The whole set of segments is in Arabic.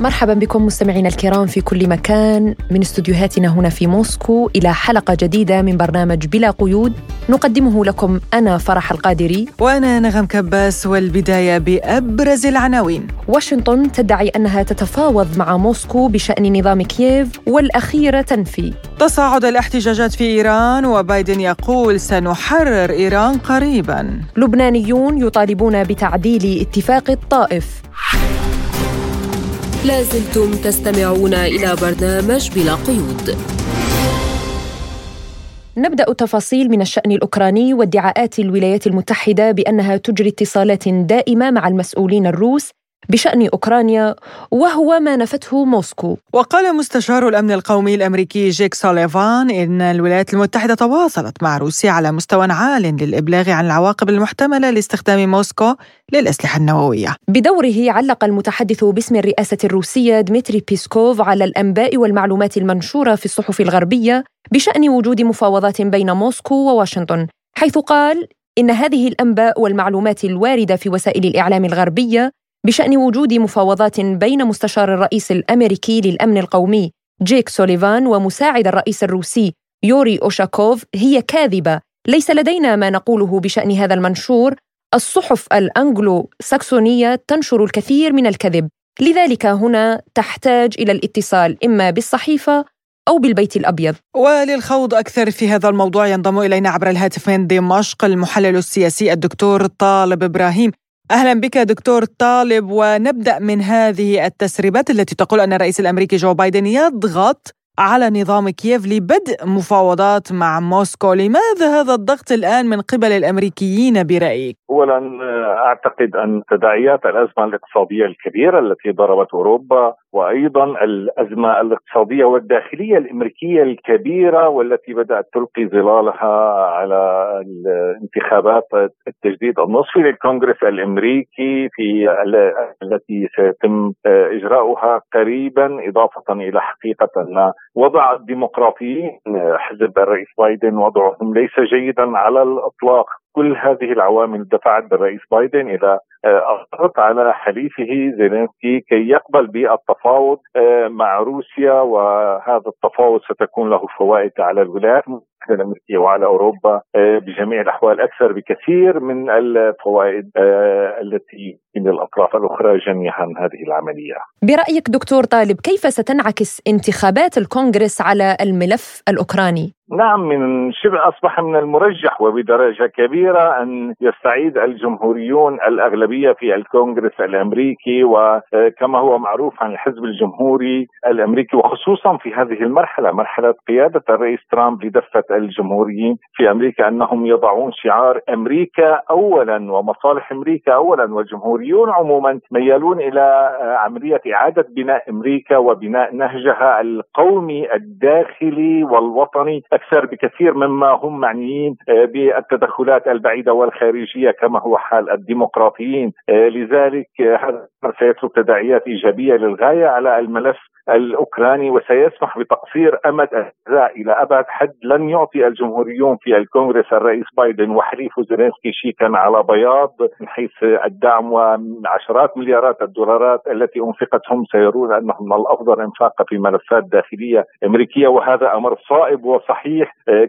مرحبا بكم مستمعينا الكرام في كل مكان من استديوهاتنا هنا في موسكو إلى حلقة جديدة من برنامج بلا قيود. نقدمه لكم أنا فرح القادري. وأنا نغم كباس والبداية بأبرز العناوين. واشنطن تدعي أنها تتفاوض مع موسكو بشأن نظام كييف والاخيره تنفي. تصاعد الاحتجاجات في إيران وبايدن يقول سنحرر إيران قريبا. لبنانيون يطالبون بتعديل اتفاق الطائف. لازلتم تستمعون إلى برنامج بلا قيود. نبدأ تفاصيل من الشأن الأوكراني وادعاءات الولايات المتحدة بأنها تجري اتصالات دائمة مع المسؤولين الروس بشأن أوكرانيا وهو ما نفته موسكو. وقال مستشار الأمن القومي الأمريكي جيك سوليفان إن الولايات المتحدة تواصلت مع روسيا على مستوى عال للإبلاغ عن العواقب المحتملة لاستخدام موسكو للأسلحة النووية. بدوره علق المتحدث باسم الرئاسة الروسية دمتري بيسكوف على الأنباء والمعلومات المنشورة في الصحف الغربية بشأن وجود مفاوضات بين موسكو وواشنطن، حيث قال إن هذه الأنباء والمعلومات الواردة في وسائل الإعلام الغربية بشأن وجود مفاوضات بين مستشار الرئيس الأمريكي للأمن القومي جيك سوليفان ومساعد الرئيس الروسي يوري أوشاكوف هي كاذبة. ليس لدينا ما نقوله بشأن هذا المنشور. الصحف الأنجلو ساكسونية تنشر الكثير من الكذب. لذلك هنا تحتاج إلى الاتصال إما بالصحيفة أو بالبيت الأبيض. وللخوض أكثر في هذا الموضوع ينضم إلينا عبر الهاتف من دمشق المحلل السياسي الدكتور طالب إبراهيم. أهلا بك دكتور طالب ونبدأ من هذه التسريبات التي تقول أن الرئيس الأمريكي جو بايدن يضغط على نظام كييف لبدء مفاوضات مع موسكو لماذا هذا الضغط الآن من قبل الأمريكيين برأيك؟ أولا أعتقد أن تداعيات الأزمة الاقتصادية الكبيرة التي ضربت أوروبا وأيضا الأزمة الاقتصادية والداخلية الأمريكية الكبيرة والتي بدأت تلقي ظلالها على الانتخابات التجديد النصفي للكونغرس الأمريكي في التي سيتم إجراؤها قريبا إضافة إلى حقيقة أن وضع الديمقراطيين حزب الرئيس بايدن وضعهم ليس جيدا على الإطلاق. كل هذه العوامل دفعت بالرئيس بايدن إلى الضغط على حليفه زيلينسكي كي يقبل بالتفاوض مع روسيا وهذا التفاوض ستكون له فوائد على الولايات المتحده الامريكيه وعلى أوروبا بجميع الأحوال أكثر بكثير من الفوائد التي من الأطراف الأخرى جميعا هذه العملية. برأيك دكتور طالب كيف ستنعكس انتخابات الكونغرس على الملف الأوكراني؟ نعم من شبه أصبح من المرجح وبدرجة كبيرة أن يستعيد الجمهوريون الأغلبية في الكونغرس الأمريكي وكما هو معروف عن الحزب الجمهوري الأمريكي وخصوصا في هذه المرحلة مرحلة قيادة الرئيس ترامب لدفة الجمهوريين في أمريكا أنهم يضعون شعار أمريكا اولا ومصالح أمريكا اولا والجمهوريون عموما ميالون إلى عملية إعادة بناء أمريكا وبناء نهجها القومي الداخلي والوطني أكثر بكثير مما هم معنيين بالتدخلات البعيدة والخارجية كما هو حال الديمقراطيين. لذلك هذا سيترك تداعيات إيجابية للغاية على الملف الأوكراني وسيسمح بتقصير أمد الاعداء إلى ابعد حد لن يعطي الجمهوريون في الكونغرس الرئيس بايدن وحليفه زيلينسكي شيكا على بياض من حيث الدعم وعشرات مليارات الدولارات التي انفقت هم سيرون أنهم من الأفضل انفاقها في ملفات داخلية أمريكية وهذا أمر صائب وصحيح.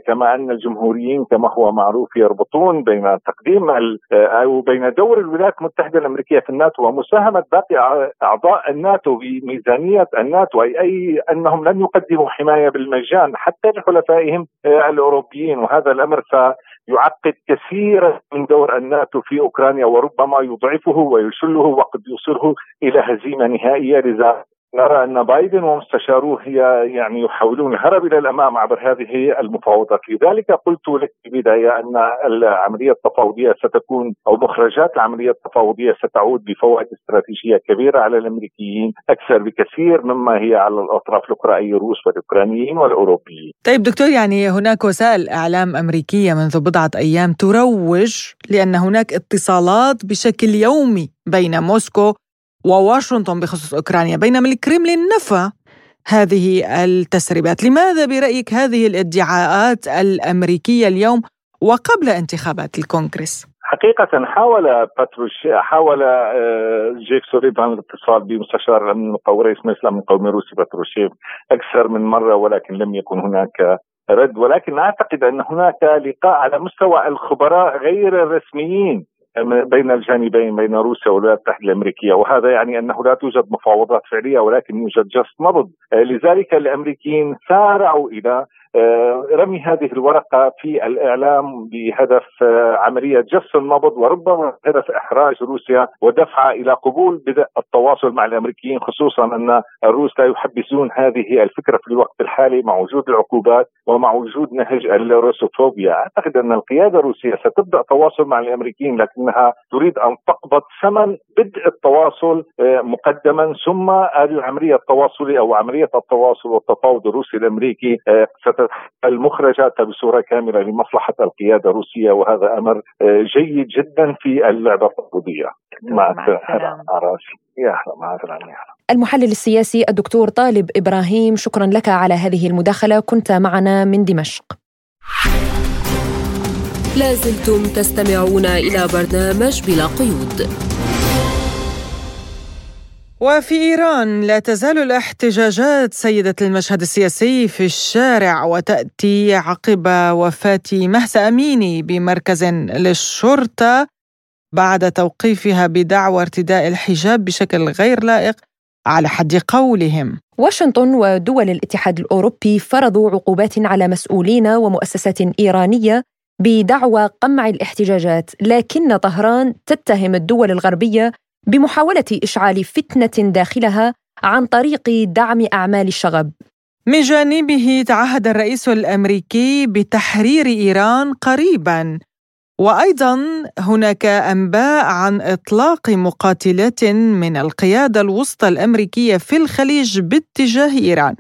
كما أن الجمهوريين كما هو معروف يربطون بين تقديم أو بين دور الولايات المتحدة الأمريكية في الناتو ومساهمة باقي أعضاء الناتو بميزانيه الناتو اي أي أنهم لن يقدموا حماية بالمجان حتى لحلفائهم الأوروبيين. وهذا الأمر سيعقد كثيرا من دور الناتو في أوكرانيا وربما يضعفه ويشله وقد يوصله إلى هزيمة نهائية لذا نرى أن بايدن ومستشاروه هي يعني يحاولون الهرب إلى الأمام عبر هذه المفاوضات، لذلك قلت لك في البداية أن العملية التفاوضية ستكون أو مخرجات العملية التفاوضية ستعود بفوائد استراتيجية كبيرة على الأمريكيين أكثر بكثير مما هي على الأطراف الاخرى اي الروس والأوكرانيين والأوروبيين. طيب دكتور يعني هناك وسائل إعلام أمريكية منذ بضعة أيام تروج لأن هناك اتصالات بشكل يومي بين موسكو وواشنطن بخصوص أوكرانيا بينما الكريملين نفى هذه التسريبات. لماذا برأيك هذه الادعاءات الأمريكية اليوم وقبل انتخابات الكونغرس؟ حقيقة حاول باتروش حاول آه، جيك سوليفان الاتصال بمستشار الأمن القومي رئيس مجلس الأمن القومي الروسي باتروشيف أكثر من مرة ولكن لم يكن هناك رد. ولكن أعتقد أن هناك لقاء على مستوى الخبراء غير الرسميين. بين الجانبين بين روسيا والولايات المتحده الأمريكية. وهذا يعني أنه لا توجد مفاوضات فعلية ولكن يوجد جس نبض لذلك الأمريكيين سارعوا إلى رمي هذه الورقة في الإعلام بهدف آه، عملية جس النبض وربما هدف إحراج روسيا ودفعها إلى قبول بدء التواصل مع الأمريكيين خصوصا أن الروس لا يحبسون هذه الفكرة في الوقت الحالي مع وجود العقوبات ومع وجود نهج الروسوفوبيا، أعتقد أن القيادة الروسية ستبدأ تواصل مع الأمريكيين لكنها تريد أن تقبض ثمن بدء التواصل آه، مقدما. ثم هذه العملية التواصليه أو عملية التواصل والتفاوض الروسي الأمريكي المخرجات بصوره كاملة لمصلحة القيادة الروسية وهذا أمر آه، جيد جدا في اللعبة التفاوضيه مع السلامة. المحلل السياسي الدكتور طالب إبراهيم شكرا لك على هذه المداخلة. كنت معنا من دمشق. لازلتم تستمعون إلى برنامج بلا قيود. وفي إيران لا تزال الاحتجاجات سيدة المشهد السياسي في الشارع وتأتي عقب وفاة مهسا أميني بمركز للشرطة بعد توقيفها بدعوى ارتداء الحجاب بشكل غير لائق على حد قولهم. واشنطن ودول الاتحاد الأوروبي فرضوا عقوبات على مسؤولين ومؤسسات إيرانية بدعوى قمع الاحتجاجات لكن طهران تتهم الدول الغربية بمحاولة إشعال فتنة داخلها عن طريق دعم أعمال الشغب. من جانبه تعهد الرئيس الأمريكي بتحرير إيران قريبا. وأيضا هناك أنباء عن إطلاق مقاتلات من القيادة الوسطى الأمريكية في الخليج باتجاه إيران.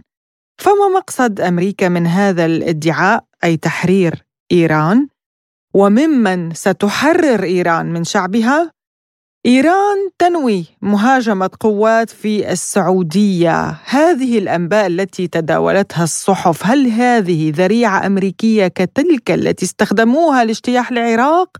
فما مقصد أمريكا من هذا الادعاء أي تحرير إيران؟ وممن ستحرر إيران من شعبها؟ إيران تنوي مهاجمة قوات في السعودية هذه الأنباء التي تداولتها الصحف هل هذه ذريعة أمريكية كتلك التي استخدموها لاجتياح العراق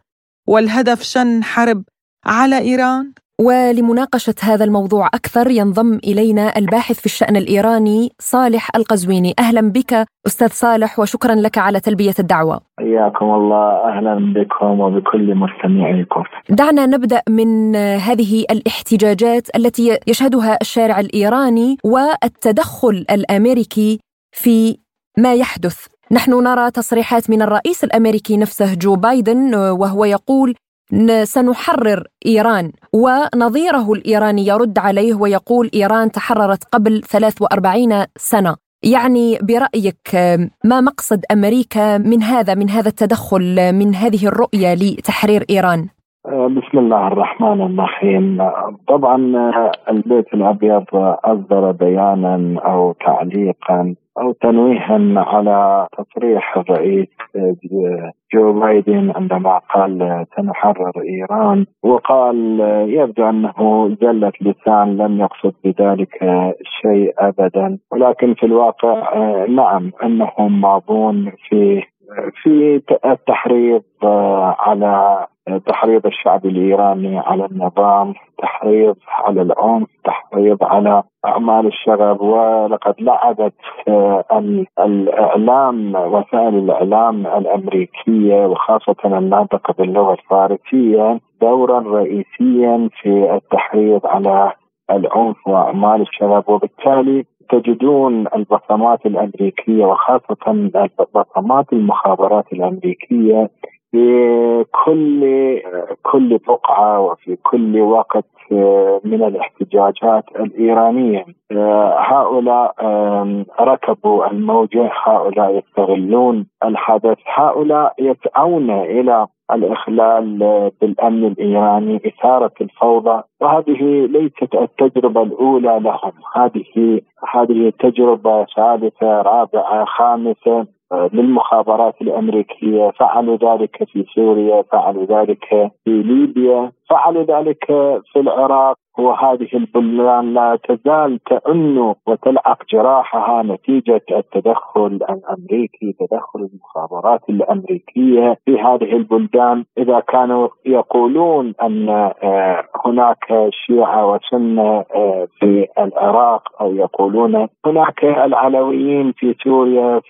والهدف شن حرب على إيران؟ ولمناقشة هذا الموضوع أكثر ينضم إلينا الباحث في الشأن الإيراني صالح القزويني. أهلا بك أستاذ صالح وشكرا لك على تلبية الدعوة. حياكم الله. أهلا بكم وبكل مستمعيكم. دعنا نبدأ من هذه الاحتجاجات التي يشهدها الشارع الإيراني والتدخل الأمريكي في ما يحدث. نحن نرى تصريحات من الرئيس الأمريكي نفسه جو بايدن وهو يقول سنحرر إيران. ونظيره الإيراني يرد عليه ويقول إيران تحررت قبل 43 سنة. يعني برأيك ما مقصد أمريكا من هذا من هذا التدخل من هذه الرؤية لتحرير إيران؟ بسم الله الرحمن الرحيم. طبعا البيت الأبيض أصدر بيانا أو تعليقا أو تنويها على تصريح الرئيس جو بايدن عندما قال سنحرر إيران وقال يبدو أنه زله لسان لم يقصد بذلك شيء ابدا. ولكن في الواقع نعم أنهم ماضون في في التحريض على تحريض الشعب الإيراني على النظام، تحريض على العنف، تحريض على أعمال الشغب. ولقد لعبت آه، الإعلام وسائل الإعلام الأمريكية وخاصة الناطقه باللغة الفارسية دورا رئيسيا في التحريض على العنف وأعمال الشغب وبالتالي تجدون البصمات الأمريكية وخاصة بصمات المخابرات الأمريكية في كل كل بقعه وفي كل وقت من الاحتجاجات الإيرانية. هؤلاء ركبوا الموجة هؤلاء يستغلون الحدث هؤلاء يسعون إلى الإخلال بالأمن الإيراني إثارة الفوضى. وهذه ليست التجربة الأولى لهم. هذه هذه تجربة ثالثة رابعة خامسة. للمخابرات الأمريكية فعلوا ذلك في سوريا فعلوا ذلك في ليبيا. فعلوا ذلك في العراق وهذه البلدان لا تزال تأن وتلعق جراحها نتيجة التدخل الأمريكي تدخل المخابرات الأمريكية في هذه البلدان. إذا كانوا يقولون أن آه، هناك شيعة وسنة آه، في العراق أو يقولون هناك العلويين في سوريا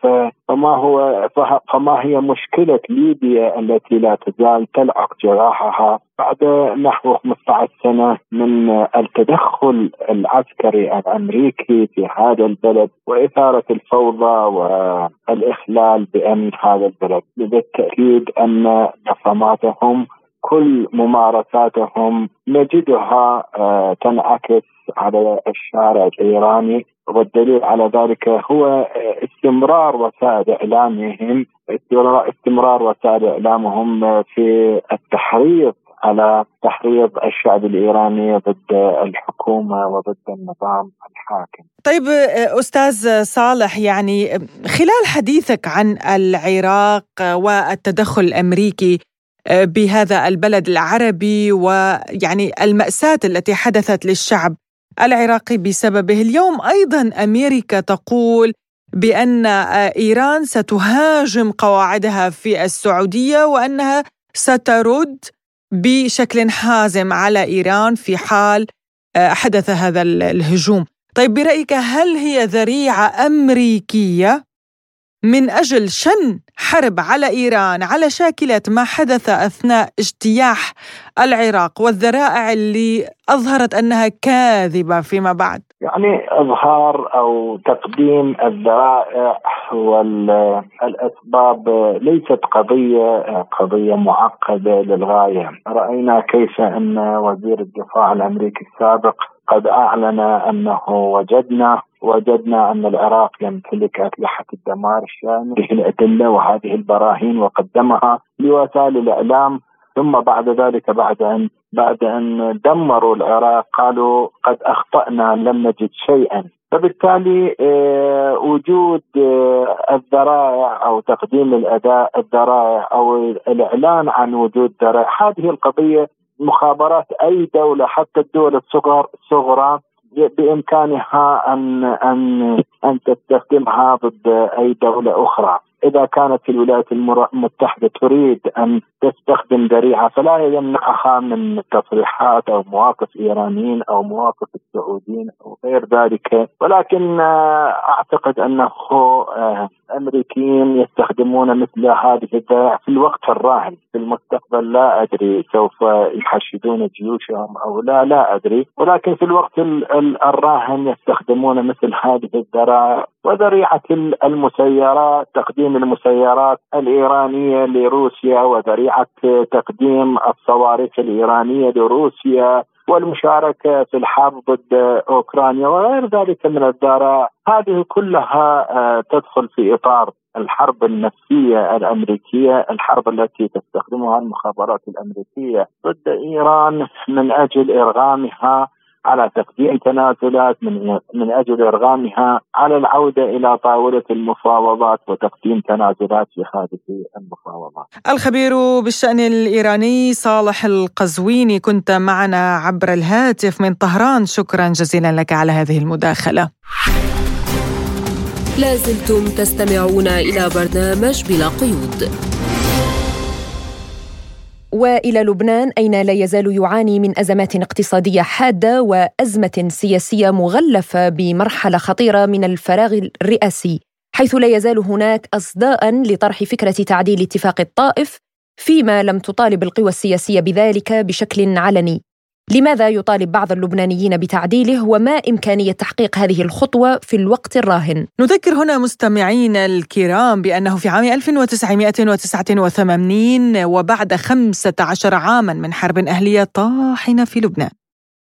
فما هو فما هي مشكلة ليبيا التي لا تزال تلعق جراحها؟ بعد نحو 15 سنة من التدخل العسكري الأمريكي في هذا البلد وإثارة الفوضى والإخلال بامن هذا البلد بالتأكيد أن نظاماتهم كل ممارساتهم نجدها آه، تنعكس على الشارع الإيراني والدليل على ذلك هو استمرار وسائل إعلامهم استمرار وسائل إعلامهم في التحريض على تحريض الشعب الإيراني ضد الحكومة وضد النظام الحاكم. طيب أستاذ صالح يعني خلال حديثك عن العراق والتدخل الأمريكي بهذا البلد العربي ويعني المأساة التي حدثت للشعب العراقي بسببه، اليوم أيضا أمريكا تقول بأن إيران ستهاجم قواعدها في السعودية وأنها سترد بشكل حازم على إيران في حال آه، حدث هذا الهجوم. طيب برأيك هل هي ذريعة أمريكية من أجل شن حرب على إيران على شاكلة ما حدث أثناء اجتياح العراق والذرائع اللي أظهرت أنها كاذبة فيما بعد؟ يعني إظهار أو تقديم الذرائع والاسباب ليست قضية قضية معقدة للغاية، رأينا كيف أن وزير الدفاع الأمريكي السابق قد أعلن أنه وجدنا وجدنا أن العراق يمتلك أسلحة الدمار الشامل هذه الأدلة وهذه البراهين وقدمها لوسائل الإعلام ثم بعد ذلك بعد أن بعد أن دمروا العراق قالوا قد أخطأنا لم نجد شيئا. فبالتالي آه، وجود آه، الذرائع أو تقديم الأداء الذرائع أو الإعلان عن وجود ذرائع. هذه القضية مخابرات أي دولة حتى الدول الصغر الصغرى بإمكانها أن أن أن تستخدمها ضد أي دولة أخرى. إذا كانت الولايات المتحدة تريد أن تستخدم ذريعة فلا يمنعها من تصريحات أو مواقف إيرانيين أو مواقف السعوديين أو غير ذلك. ولكن آه، أعتقد انه الامريكيين يستخدمون مثل هذه الذرائع في الوقت الراهن. في المستقبل لا أدري سوف يحشدون جيوشهم أو لا لا أدري. ولكن في الوقت الراهن يستخدمون مثل هذه الذرائع وذريعة المسيرات تقديم المسيرات الإيرانية لروسيا وذريعة تقديم الصواريخ الإيرانية لروسيا والمشاركة في الحرب ضد أوكرانيا وغير ذلك من الذرائع هذه كلها آه، تدخل في إطار الحرب النفسية الأمريكية، الحرب التي تستخدمها المخابرات الأمريكية ضد إيران من أجل إرغامها على تقديم تنازلات من من أجل إرغامها على العودة إلى طاولة المفاوضات وتقديم تنازلات في هذه المفاوضات. الخبير بالشأن الإيراني صالح القزويني كنت معنا عبر الهاتف من طهران، شكرا جزيلا لك على هذه المداخلة. لازلتم تستمعون إلى برنامج بلا قيود. وإلى لبنان أين لا يزال يعاني من أزمات اقتصادية حادة وأزمة سياسية مغلفة بمرحلة خطيرة من الفراغ الرئاسي حيث لا يزال هناك أصداء لطرح فكرة تعديل اتفاق الطائف فيما لم تطالب القوى السياسية بذلك بشكل علني. لماذا يطالب بعض اللبنانيين بتعديله وما إمكانية تحقيق هذه الخطوة في الوقت الراهن؟ نذكر هنا مستمعينا الكرام بأنه في عام 1989 وبعد 15 عاما من حرب أهلية طاحنة في لبنان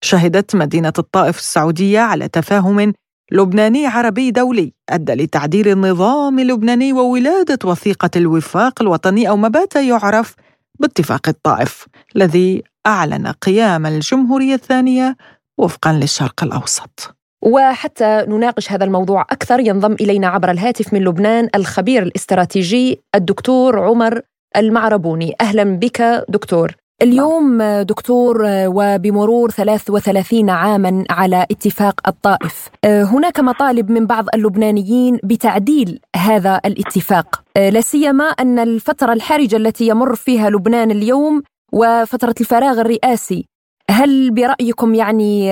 شهدت مدينة الطائف السعودية على تفاهم لبناني عربي دولي أدى لتعديل النظام اللبناني وولادة وثيقة الوفاق الوطني أو ما بات يعرف باتفاق الطائف الذي أعلن قيام الجمهورية الثانية وفقا للشرق الأوسط. وحتى نناقش هذا الموضوع أكثر ينضم إلينا عبر الهاتف من لبنان الخبير الاستراتيجي الدكتور عمر المعربوني. أهلا بك دكتور. اليوم دكتور وبمرور 33 عاما على اتفاق الطائف هناك مطالب من بعض اللبنانيين بتعديل هذا الاتفاق. لا سيما أن الفترة الحرجة التي يمر فيها لبنان اليوم وفترة الفراغ الرئاسي هل برأيكم يعني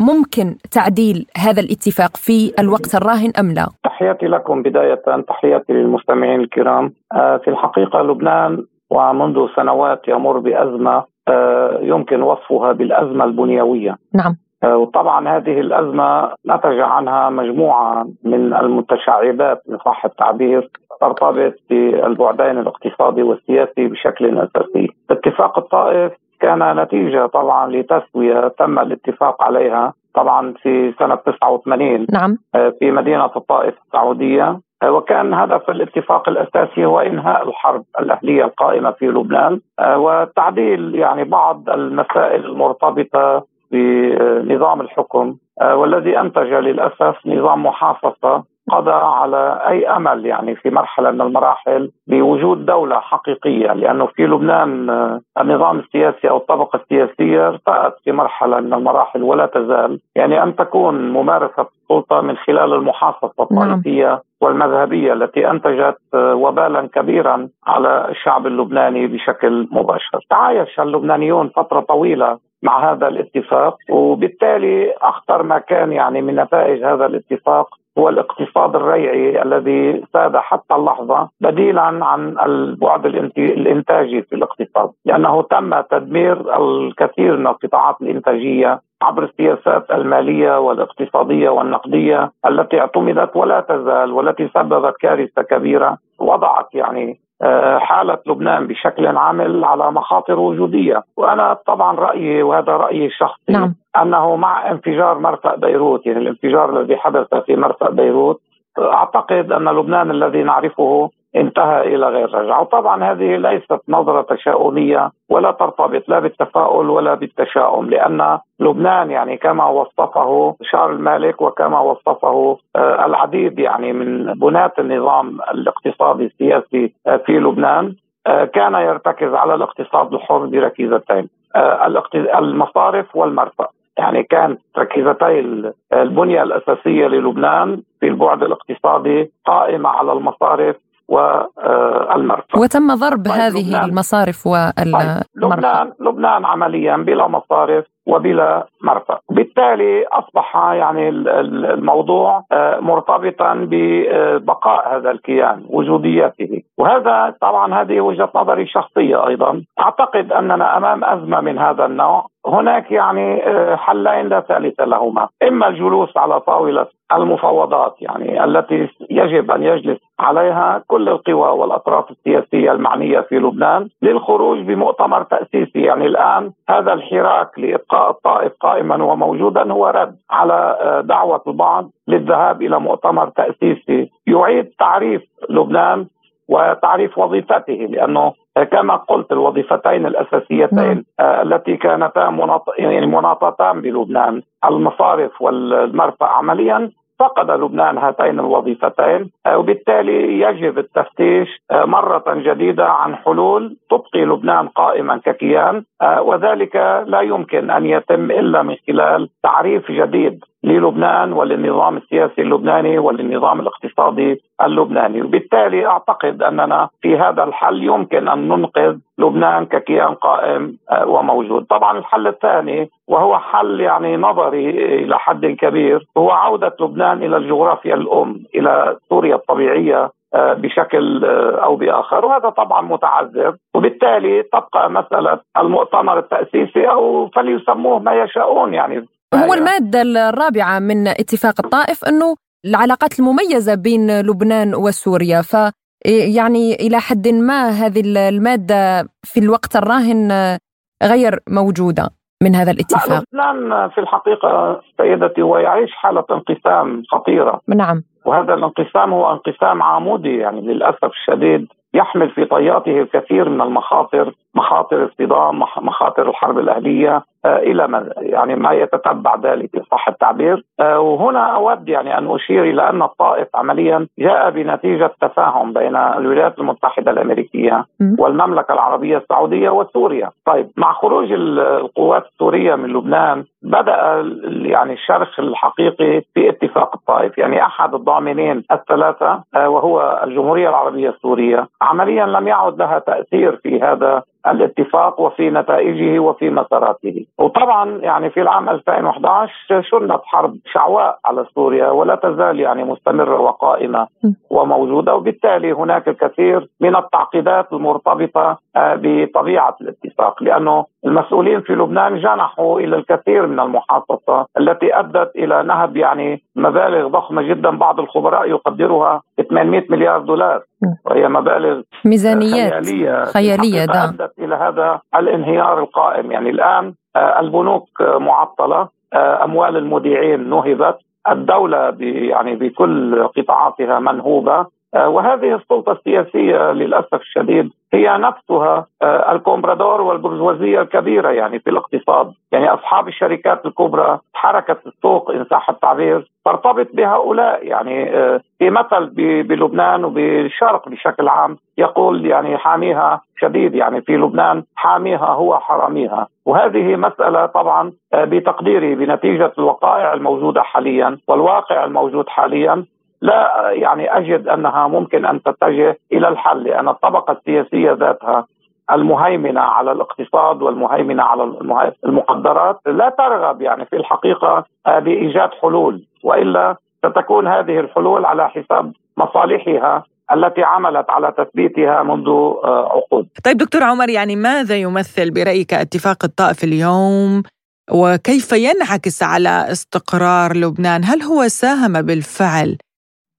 ممكن تعديل هذا الاتفاق في الوقت الراهن أم لا؟ تحياتي لكم بداية تحياتي للمستمعين الكرام في الحقيقة لبنان ومنذ سنوات يمر بأزمة آه، يمكن وصفها بالأزمة البنيوية. نعم. آه، وطبعا هذه الأزمة نتج عنها مجموعة من المتشعبات ان صح التعبير ترتبط بالبعدين الاقتصادي والسياسي بشكل أساسي. اتفاق الطائف كان نتيجة طبعا لتسوية تم الاتفاق عليها طبعا في سنة 89 نعم. آه، في مدينة الطائف السعودية. وكان هدف الاتفاق الأساسي هو إنهاء الحرب الأهلية القائمة في لبنان. آه، وتعديل يعني بعض المسائل المرتبطة بنظام الحكم آه، والذي أنتج للأسف نظام محافظة قضى على أي أمل يعني في مرحلة من المراحل بوجود دولة حقيقية لأنه في لبنان آه، النظام السياسي أو الطبقة السياسية ارتأت في مرحلة من المراحل ولا تزال يعني أن تكون ممارسة السلطة من خلال المحافظة نعم. الطائفية. والمذهبية التي أنتجت آه، وبالا كبيرا على الشعب اللبناني بشكل مباشر. تعايش اللبنانيون فترة طويلة مع هذا الاتفاق وبالتالي أخطر ما كان يعني من نتائج هذا الاتفاق هو الاقتصاد الريعي الذي ساد حتى اللحظة بديلا عن البعد الإنتاجي في الاقتصاد. لأنه تم تدمير الكثير من القطاعات الإنتاجية عبر السياسات المالية والاقتصادية والنقدية التي اعتمدت ولا تزال والتي سببت كارثة كبيرة وضعت يعني حالة لبنان بشكل عام على مخاطر وجودية وأنا طبعا رأيي وهذا رأيي الشخصي نعم. أنه مع انفجار مرفأ بيروت يعني الانفجار الذي حدث في مرفأ بيروت أعتقد أن لبنان الذي نعرفه انتهى إلى غير رجعة، وطبعا هذه ليست نظرة تشاؤمية ولا ترتبط لا بالتفاؤل ولا بالتشاؤم لأن لبنان يعني كما وصفه شار المالك وكما وصفه آه، العديد يعني من بناة النظام الاقتصادي السياسي آه، في لبنان آه، كان يرتكز على الاقتصاد الحر بركيزتين المصارف والمرفأ يعني كانت ركيزتي البنية الأساسية للبنان في البعد الاقتصادي قائمة على المصارف والمرفأ. وتم ضرب طيب هذه لبنان. المصارف والمرفأ. طيب لبنان لبنان عمليا بلا مصارف وبلا مرفأ. بالتالي أصبح يعني الموضوع آه، مرتبطا ببقاء هذا الكيان وجوديته. وهذا طبعا هذه وجهة نظري الشخصية أيضا. أعتقد أننا أمام أزمة من هذا النوع. هناك يعني آه، حلين لا ثالث لهما. إما الجلوس على طاولة المفاوضات يعني التي يجب أن يجلس عليها كل القوى والأطراف السياسية المعنية في لبنان للخروج بمؤتمر تأسيسي يعني الآن هذا الحراك لإبقاء الطائف قائما وموجودا هو رد على آه، دعوة البعض للذهاب إلى مؤتمر تأسيسي يعيد تعريف لبنان وتعريف وظيفته لأنه كما قلت الوظيفتين الأساسيتين نعم. آه، التي كانتا. يعني مناطتان بلبنان المصارف والمرفأ عمليا فقد لبنان هاتين الوظيفتين آه، وبالتالي يجب التفتيش آه، مرة جديدة عن حلول تبقي لبنان قائما ككيان وذلك لا يمكن أن يتم إلا من خلال تعريف جديد للبنان وللنظام السياسي اللبناني وللنظام الاقتصادي اللبناني. وبالتالي أعتقد أننا في هذا الحل يمكن أن ننقذ لبنان ككيان قائم آه، وموجود. طبعا الحل الثاني وهو حل يعني نظري إلى حد كبير هو عودة لبنان إلى الجغرافيا الأم إلى سوريا الطبيعية آه، بشكل آه، أو بآخر. وهذا طبعا متعذر. وبالتالي تبقى مسألة المؤتمر التأسيسي أو فليسموه ما يشاءون يعني هو أيوة. المادة الرابعة من اتفاق الطائف أنه العلاقات المميزة بين لبنان وسوريا. ف يعني إلى حد ما هذه المادة في الوقت الراهن غير موجودة من هذا الاتفاق. لبنان في الحقيقة سيدتي هو يعيش حالة انقسام خطيرة. نعم. وهذا الانقسام هو انقسام عمودي يعني للأسف الشديد يحمل في طياته الكثير من المخاطر مخاطر الصدام مخاطر الحرب الأهلية. إلى ما يعني ما يتتبع ذلك صح التعبير. وهنا أود يعني أن أشير إلى أن الطائف عمليا جاء بنتيجة تفاهم بين الولايات المتحدة الأمريكية والمملكة العربية السعودية وسوريا. طيب مع خروج القوات السورية من لبنان بدأ يعني الشرخ الحقيقي في اتفاق الطائف. يعني أحد الضامنين الثلاثة وهو الجمهورية العربية السورية عمليا لم يعد لها تأثير في هذا الاتفاق وفي نتائجه وفي مساراته وطبعا يعني في العام 2011 شنت حرب شعواء على سوريا ولا تزال يعني مستمرة وقائمة وموجودة. وبالتالي هناك الكثير من التعقيدات المرتبطة آه، بطبيعة الاتفاق لأنه المسؤولين في لبنان جنحوا إلى الكثير من المحاصصة التي أدت إلى نهب يعني مبالغ ضخمة جدا. بعض الخبراء يقدرها 800 مليار دولار. وهي مبالغ ميزانيات خيالية خيالية ده. أدت إلى هذا الانهيار القائم. يعني الآن آه، البنوك معطلة. آه، أموال المودعين نهبت. الدولة يعني بكل قطاعاتها منهوبة. آه، وهذه السلطة السياسية للأسف الشديد هي نفسها آه، الكومبرادور والبرجوازية الكبيرة يعني في الاقتصاد. يعني أصحاب الشركات الكبرى حركة السوق إن صح التعبير ترتبط بهؤلاء. يعني آه، في مثل بلبنان وبالشرق بشكل عام يقول يعني حاميها شديد. يعني في لبنان حاميها هو حراميها. وهذه مسألة طبعا بتقديري بنتيجة الوقائع الموجودة حاليا والواقع الموجود حاليا. لا يعني أجد أنها ممكن أن تتجه إلى الحل لأن الطبقة السياسية ذاتها المهيمنة على الاقتصاد والمهيمنة على المقدرات لا ترغب يعني في الحقيقة بإيجاد حلول وإلا ستكون هذه الحلول على حساب مصالحها التي عملت على تثبيتها منذ آه، عقود. طيب دكتور عمر يعني ماذا يمثل برأيك اتفاق الطائف اليوم وكيف ينعكس على استقرار لبنان؟ هل هو ساهم بالفعل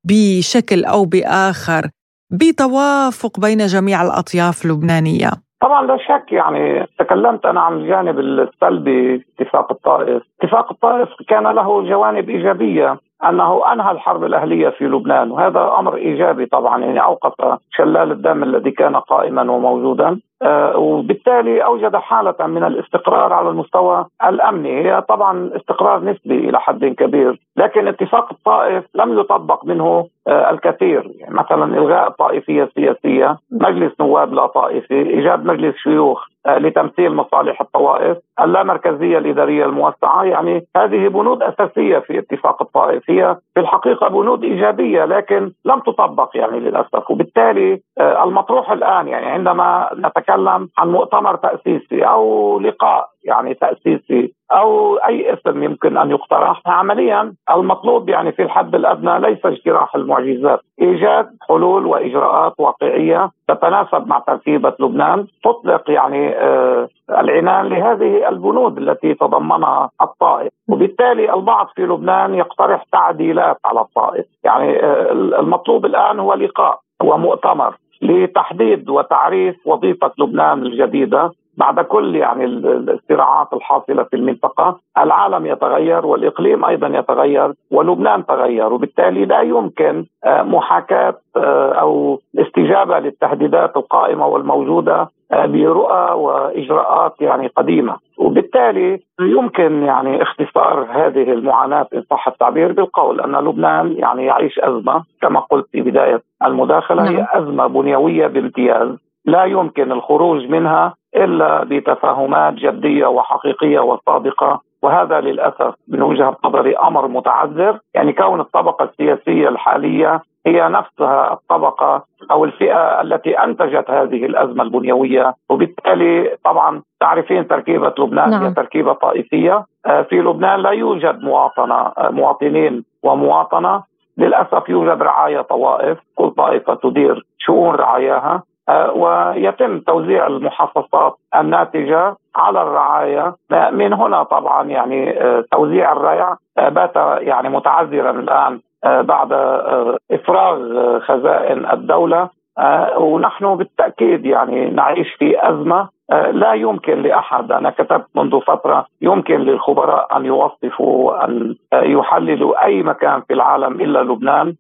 بشكل أو بآخر بتوافق بين جميع الأطياف اللبنانية. طبعا لا شك يعني تكلمت أنا عن الجانب السلبي اتفاق الطائف، اتفاق الطائف كان له جوانب إيجابية. أنه أنهى الحرب الأهلية في لبنان. وهذا أمر إيجابي طبعا يعني أوقف شلال الدم الذي كان قائما وموجودا. آه، وبالتالي أوجد حالة من الاستقرار على المستوى الأمني. هي طبعا استقرار نسبي إلى حد كبير لكن اتفاق الطائف لم يطبق منه آه، الكثير. يعني مثلا إلغاء الطائفيه السياسيه مجلس نواب لا طائفي إيجاد مجلس شيوخ لتمثيل مصالح الطوائف اللامركزية الإدارية الموسعة. يعني هذه بنود أساسية في اتفاق الطائف. هي في الحقيقة بنود إيجابية لكن لم تطبق يعني للأسف. وبالتالي المطروح الآن يعني عندما نتكلم عن مؤتمر تأسيسي أو لقاء يعني تأسيسي أو أي اسم يمكن أن يقترح عمليا. المطلوب يعني في الحد الأدنى ليس اجتراح المعجزات. إيجاد حلول وإجراءات واقعية تتناسب مع تركيبة لبنان. تطلق يعني آه العنان لهذه البنود التي تضمنها الطائف. وبالتالي البعض في لبنان يقترح تعديلات على الطائف. يعني آه المطلوب الآن هو لقاء ومؤتمر لتحديد وتعريف وظيفة لبنان الجديدة. بعد كل يعني الصراعات الحاصلة في المنطقة، العالم يتغير والإقليم أيضا يتغير ولبنان تغير وبالتالي لا يمكن آه، محاكاة آه، أو الاستجابه للتهديدات القائمة والموجودة آه، برؤى وإجراءات يعني قديمة وبالتالي يمكن يعني اختصار هذه المعاناة إن صح التعبير بالقول أن لبنان يعني يعيش أزمة كما قلت في بداية المداخلة هي نعم. أزمة بنيوية بامتياز لا يمكن الخروج منها إلا بتفاهمات جدية وحقيقية وصادقة وهذا للأسف من وجهة نظري أمر متعذر. يعني كون الطبقة السياسية الحالية هي نفسها الطبقة أو الفئة التي أنتجت هذه الأزمة البنيوية وبالتالي طبعا تعرفين تركيبة لبنان نعم. هي تركيبة طائفية. آه، في لبنان لا يوجد مواطنة آه، مواطنين ومواطنة. للأسف يوجد رعايا طوائف كل طائفة تدير شؤون رعاياها. ويتم توزيع المحافظات الناتجة على الرعايا من هنا طبعا يعني توزيع الريع. بات يعني متعذرا الآن بعد إفراغ خزائن الدولة. ونحن بالتأكيد يعني نعيش في أزمة لا يمكن لأحد أنا كتبت منذ فترة يمكن للخبراء أن يوصفوا ان يحللوا أي مكان في العالم إلا لبنان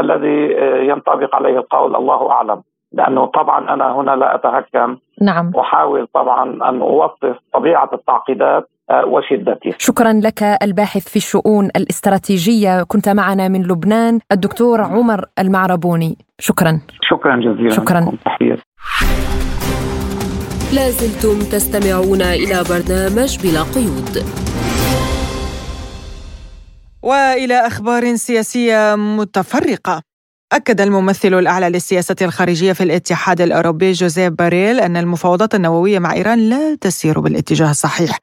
الذي ينطبق عليه القول الله أعلم. لأنه طبعا أنا هنا لا اتهكم نعم. أحاول طبعا أن اوصف طبيعة التعقيدات وشدتها شكرا لك الباحث في الشؤون الاستراتيجية. كنت معنا من لبنان الدكتور عمر المعربوني. شكرا. شكرا جزيلا شكرا. تحية. لازلتم تستمعون إلى برنامج بلا قيود. وإلى أخبار سياسية متفرقة. أكد الممثل الأعلى للسياسة الخارجية في الاتحاد الأوروبي جوزيب بوريل أن المفاوضات النووية مع إيران لا تسير بالاتجاه الصحيح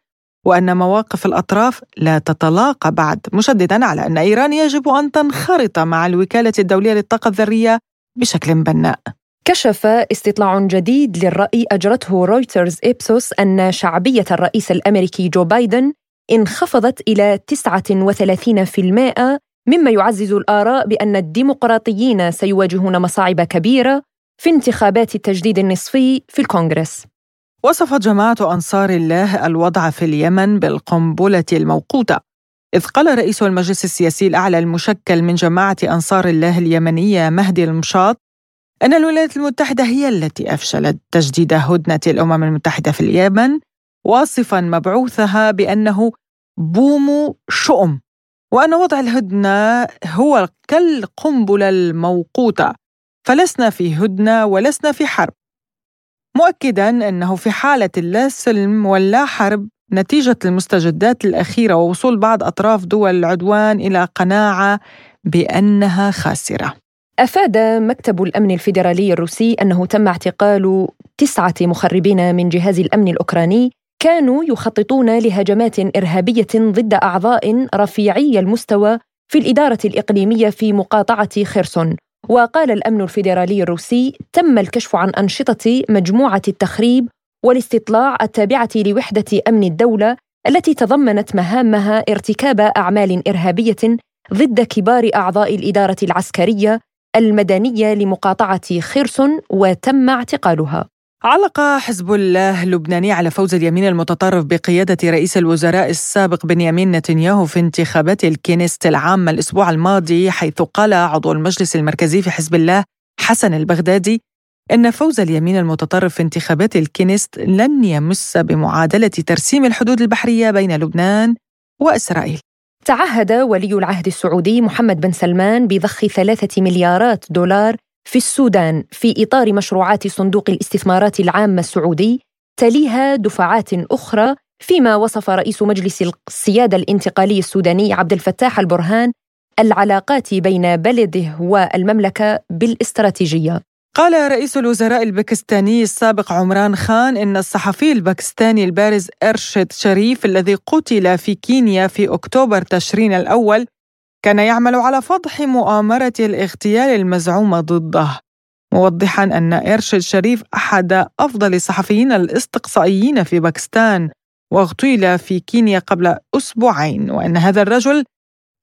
وأن مواقف الأطراف لا تتلاقى بعد مشددا على أن إيران يجب أن تنخرط مع الوكالة الدولية للطاقة الذرية بشكل بناء. كشف استطلاع جديد للرأي أجرته رويترز إبسوس أن شعبية الرئيس الأمريكي جو بايدن انخفضت إلى 39% مما يعزز الآراء بأن الديمقراطيين سيواجهون مصاعب كبيرة في انتخابات التجديد النصفي في الكونغرس. وصفت جماعة أنصار الله الوضع في اليمن بالقنبلة الموقوتة، إذ قال رئيس المجلس السياسي الأعلى المشكل من جماعة أنصار الله اليمنية مهدي المشاط أن الولايات المتحدة هي التي أفشلت تجديد هدنة الأمم المتحدة في اليمن واصفا مبعوثها بأنه بوم شؤم وأن وضع الهدنة هو كالقنبلة الموقوتة فلسنا في هدنة ولسنا في حرب. مؤكدا أنه في حالة اللا سلم واللا حرب نتيجة المستجدات الأخيرة ووصول بعض أطراف دول العدوان إلى قناعة بأنها خاسرة. أفاد مكتب الأمن الفيدرالي الروسي أنه تم اعتقال تسعة مخربين من جهاز الأمن الأوكراني كانوا يخططون لهجمات إرهابية ضد أعضاء رفيعي المستوى في الإدارة الإقليمية في مقاطعة خرسون وقال الأمن الفيدرالي الروسي تم الكشف عن أنشطة مجموعة التخريب والاستطلاع التابعة لوحدة أمن الدولة التي تضمنت مهامها ارتكاب أعمال إرهابية ضد كبار أعضاء الإدارة العسكرية المدنية لمقاطعة خرسون وتم اعتقالها. علق حزب الله اللبناني على فوز اليمين المتطرف بقيادة رئيس الوزراء السابق بنيامين نتنياهو في انتخابات الكنيست العامة الأسبوع الماضي حيث قال عضو المجلس المركزي في حزب الله حسن البغدادي إن فوز اليمين المتطرف في انتخابات الكنيست لن يمس بمعادلة ترسيم الحدود البحرية بين لبنان وإسرائيل. تعهد ولي العهد السعودي محمد بن سلمان بضخ ثلاثة مليارات دولار في السودان في إطار مشروعات صندوق الاستثمارات العامه السعودي تليها دفعات أخرى فيما وصف رئيس مجلس السياده الانتقالي السوداني عبد الفتاح البرهان العلاقات بين بلده والمملكة بالاستراتيجية. قال رئيس الوزراء الباكستاني السابق عمران خان إن الصحفي الباكستاني البارز أرشد شريف الذي قتل في كينيا في أكتوبر تشرين الأول كان يعمل على فضح مؤامرة الاغتيال المزعومة ضده موضحا أن إرشد شريف أحد أفضل الصحفيين الاستقصائيين في باكستان واغتيل في كينيا قبل أسبوعين وأن هذا الرجل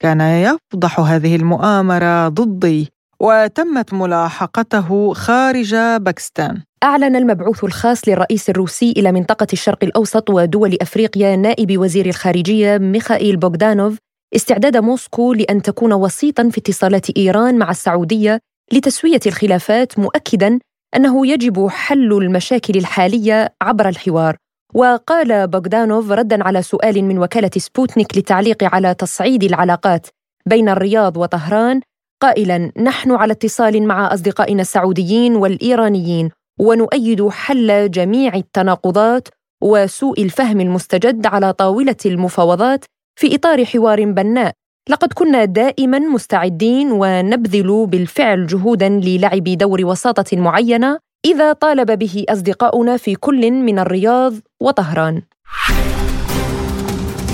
كان يفضح هذه المؤامرة ضدي وتمت ملاحقته خارج باكستان. أعلن المبعوث الخاص للرئيس الروسي إلى منطقة الشرق الأوسط ودول أفريقيا نائب وزير الخارجية ميخائيل بوغدانوف استعداد موسكو لأن تكون وسيطا في اتصالات إيران مع السعودية لتسوية الخلافات مؤكدا أنه يجب حل المشاكل الحالية عبر الحوار. وقال بوغدانوف ردا على سؤال من وكالة سبوتنيك للتعليق على تصعيد العلاقات بين الرياض وطهران قائلا نحن على اتصال مع أصدقائنا السعوديين والإيرانيين ونؤيد حل جميع التناقضات وسوء الفهم المستجد على طاولة المفاوضات في إطار حوار بناء. لقد كنا دائما مستعدين ونبذل بالفعل جهودا للعب دور وساطة معينة إذا طالب به أصدقاؤنا في كل من الرياض وطهران.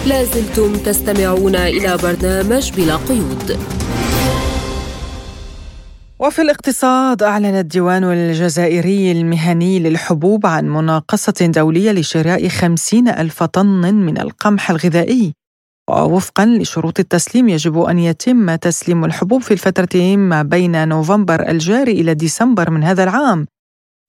لازلتم تستمعون إلى برنامج بلا قيود. وفي الاقتصاد أعلن الديوان الجزائري المهني للحبوب عن مناقصة دولية لشراء خمسين ألف طن من القمح الغذائي. ووفقا لشروط التسليم يجب أن يتم تسليم الحبوب في الفترة ما بين نوفمبر الجاري إلى ديسمبر من هذا العام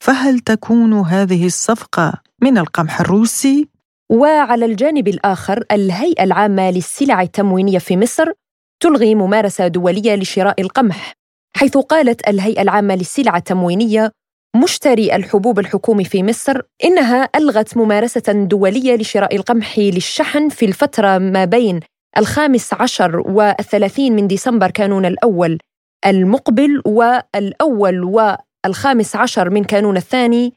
فهل تكون هذه الصفقة من القمح الروسي؟ وعلى الجانب الآخر الهيئة العامة للسلع التموينية في مصر تلغي ممارسة دولية لشراء القمح حيث قالت الهيئة العامة للسلع التموينية مشتري الحبوب الحكومي في مصر إنها ألغت ممارسة دولية لشراء القمح للشحن في الفترة ما بين الخامس عشر والثلاثين من ديسمبر كانون الأول المقبل والأول والخامس عشر من كانون الثاني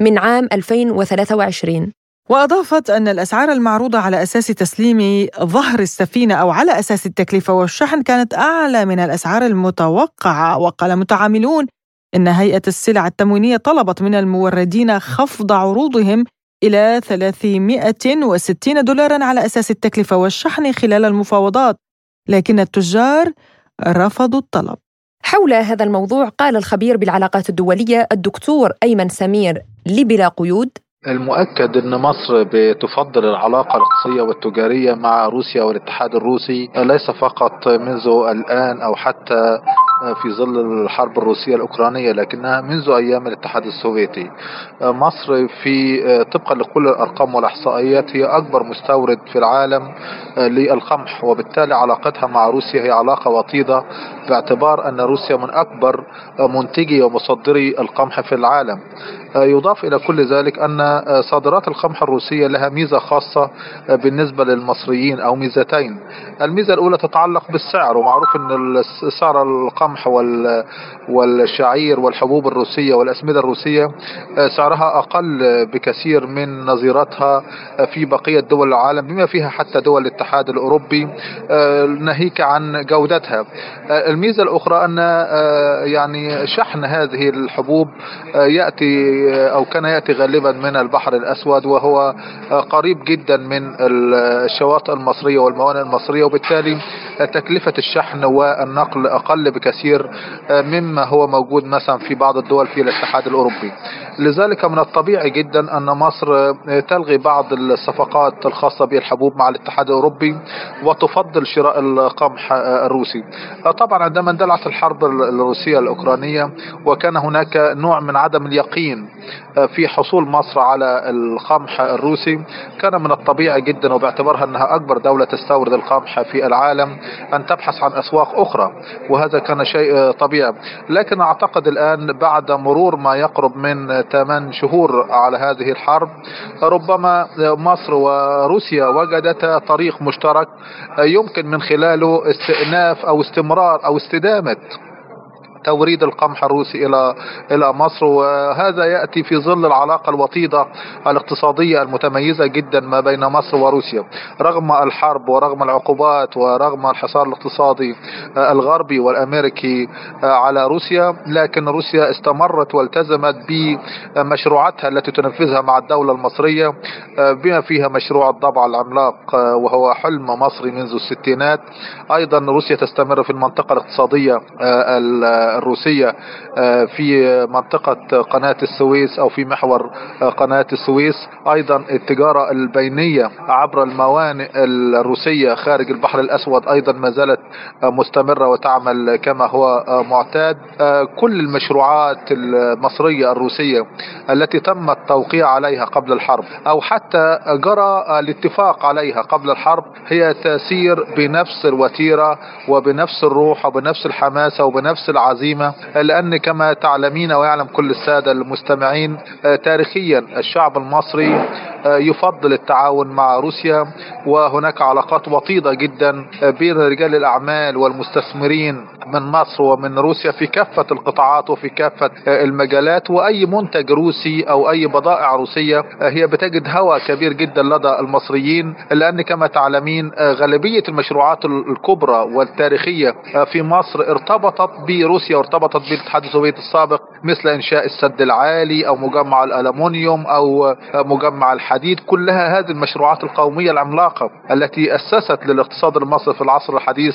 من عام 2023 وأضافت أن الأسعار المعروضة على أساس تسليم ظهر السفينة أو على أساس التكلفة والشحن كانت أعلى من الأسعار المتوقعة وقال متعاملون إن هيئة السلع التموينية طلبت من الموردين خفض عروضهم إلى 360 دولارا على أساس التكلفة والشحن خلال المفاوضات لكن التجار رفضوا الطلب. حول هذا الموضوع قال الخبير بالعلاقات الدولية الدكتور أيمن سمير لبلا قيود المؤكد إن مصر بتفضل العلاقة الاقتصاديه والتجارية مع روسيا والاتحاد الروسي ليس فقط منذ الآن أو حتى في ظل الحرب الروسية الأوكرانية لكنها منذ أيام الاتحاد السوفيتي. مصر في طبقا لكل الأرقام والإحصائيات هي أكبر مستورد في العالم للقمح وبالتالي علاقتها مع روسيا هي علاقة وطيدة باعتبار أن روسيا من أكبر منتجي ومصدري القمح في العالم. يضاف إلى كل ذلك أن صادرات القمح الروسية لها ميزة خاصة بالنسبة للمصريين أو ميزتين. الميزة الأولى تتعلق بالسعر ومعروف إن سعر القمح والشعير والحبوب الروسية والأسمدة الروسية سعرها أقل بكثير من نظيرتها في بقية دول العالم بما فيها حتى دول الاتحاد الأوروبي ناهيك عن جودتها. الميزة الأخرى أن يعني شحن هذه الحبوب يأتي أو كان يأتي غالبا من البحر الأسود وهو قريب جدا من الشواطئ المصرية والموانئ المصرية وبالتالي تكلفة الشحن والنقل أقل بكثير مما هو موجود مثلا في بعض الدول في الاتحاد الأوروبي. لذلك من الطبيعي جدا أن مصر تلغي بعض الصفقات الخاصة بالحبوب مع الاتحاد الأوروبي وتفضل شراء القمح الروسي. طبعا عندما اندلعت الحرب الروسية الأوكرانية وكان هناك نوع من عدم اليقين في حصول مصر على القمح الروسي كان من الطبيعي جدا وباعتبارها أنها أكبر دولة تستورد القمح في العالم أن تبحث عن أسواق أخرى وهذا كان شيء طبيعي. لكن أعتقد الآن بعد مرور ما يقرب من 8 شهور على هذه الحرب ربما مصر وروسيا وجدتا طريق مشترك يمكن من خلاله استئناف أو استمرار أو استدامة توريد القمح الروسي إلى إلى مصر وهذا يأتي في ظل العلاقة الوطيدة الاقتصادية المتميزة جدا ما بين مصر وروسيا. رغم الحرب ورغم العقوبات ورغم الحصار الاقتصادي الغربي والأمريكي على روسيا لكن روسيا استمرت والتزمت بمشروعاتها التي تنفذها مع الدولة المصرية بما فيها مشروع الضبع العملاق وهو حلم مصري منذ الستينات. أيضا روسيا تستمر في المنطقة الاقتصادية الروسية في منطقة قناة السويس أو في محور قناة السويس. أيضا التجارة البينية عبر الموانئ الروسية خارج البحر الأسود أيضا ما زالت مستمرة وتعمل كما هو معتاد. كل المشروعات المصرية الروسية التي تم التوقيع عليها قبل الحرب أو حتى جرى الاتفاق عليها قبل الحرب هي تسير بنفس الوتيرة وبنفس الروح وبنفس الحماسة وبنفس العزيمة لأن كما تعلمين ويعلم كل السادة المستمعين تاريخيا الشعب المصري يفضل التعاون مع روسيا وهناك علاقات وطيدة جدا بين رجال الأعمال والمستثمرين من مصر ومن روسيا في كافة القطاعات وفي كافة المجالات وأي منتج روسي أو أي بضائع روسية هي بتجد هوى كبير جدا لدى المصريين لأن كما تعلمين غالبية المشروعات الكبرى والتاريخية في مصر ارتبطت بروسيا وارتبطت بالاتحاد السوفيتي السابق مثل إنشاء السد العالي أو مجمع الألمنيوم أو مجمع الحديد. كلها هذه المشروعات القومية العملاقة التي أسست للاقتصاد المصري في العصر الحديث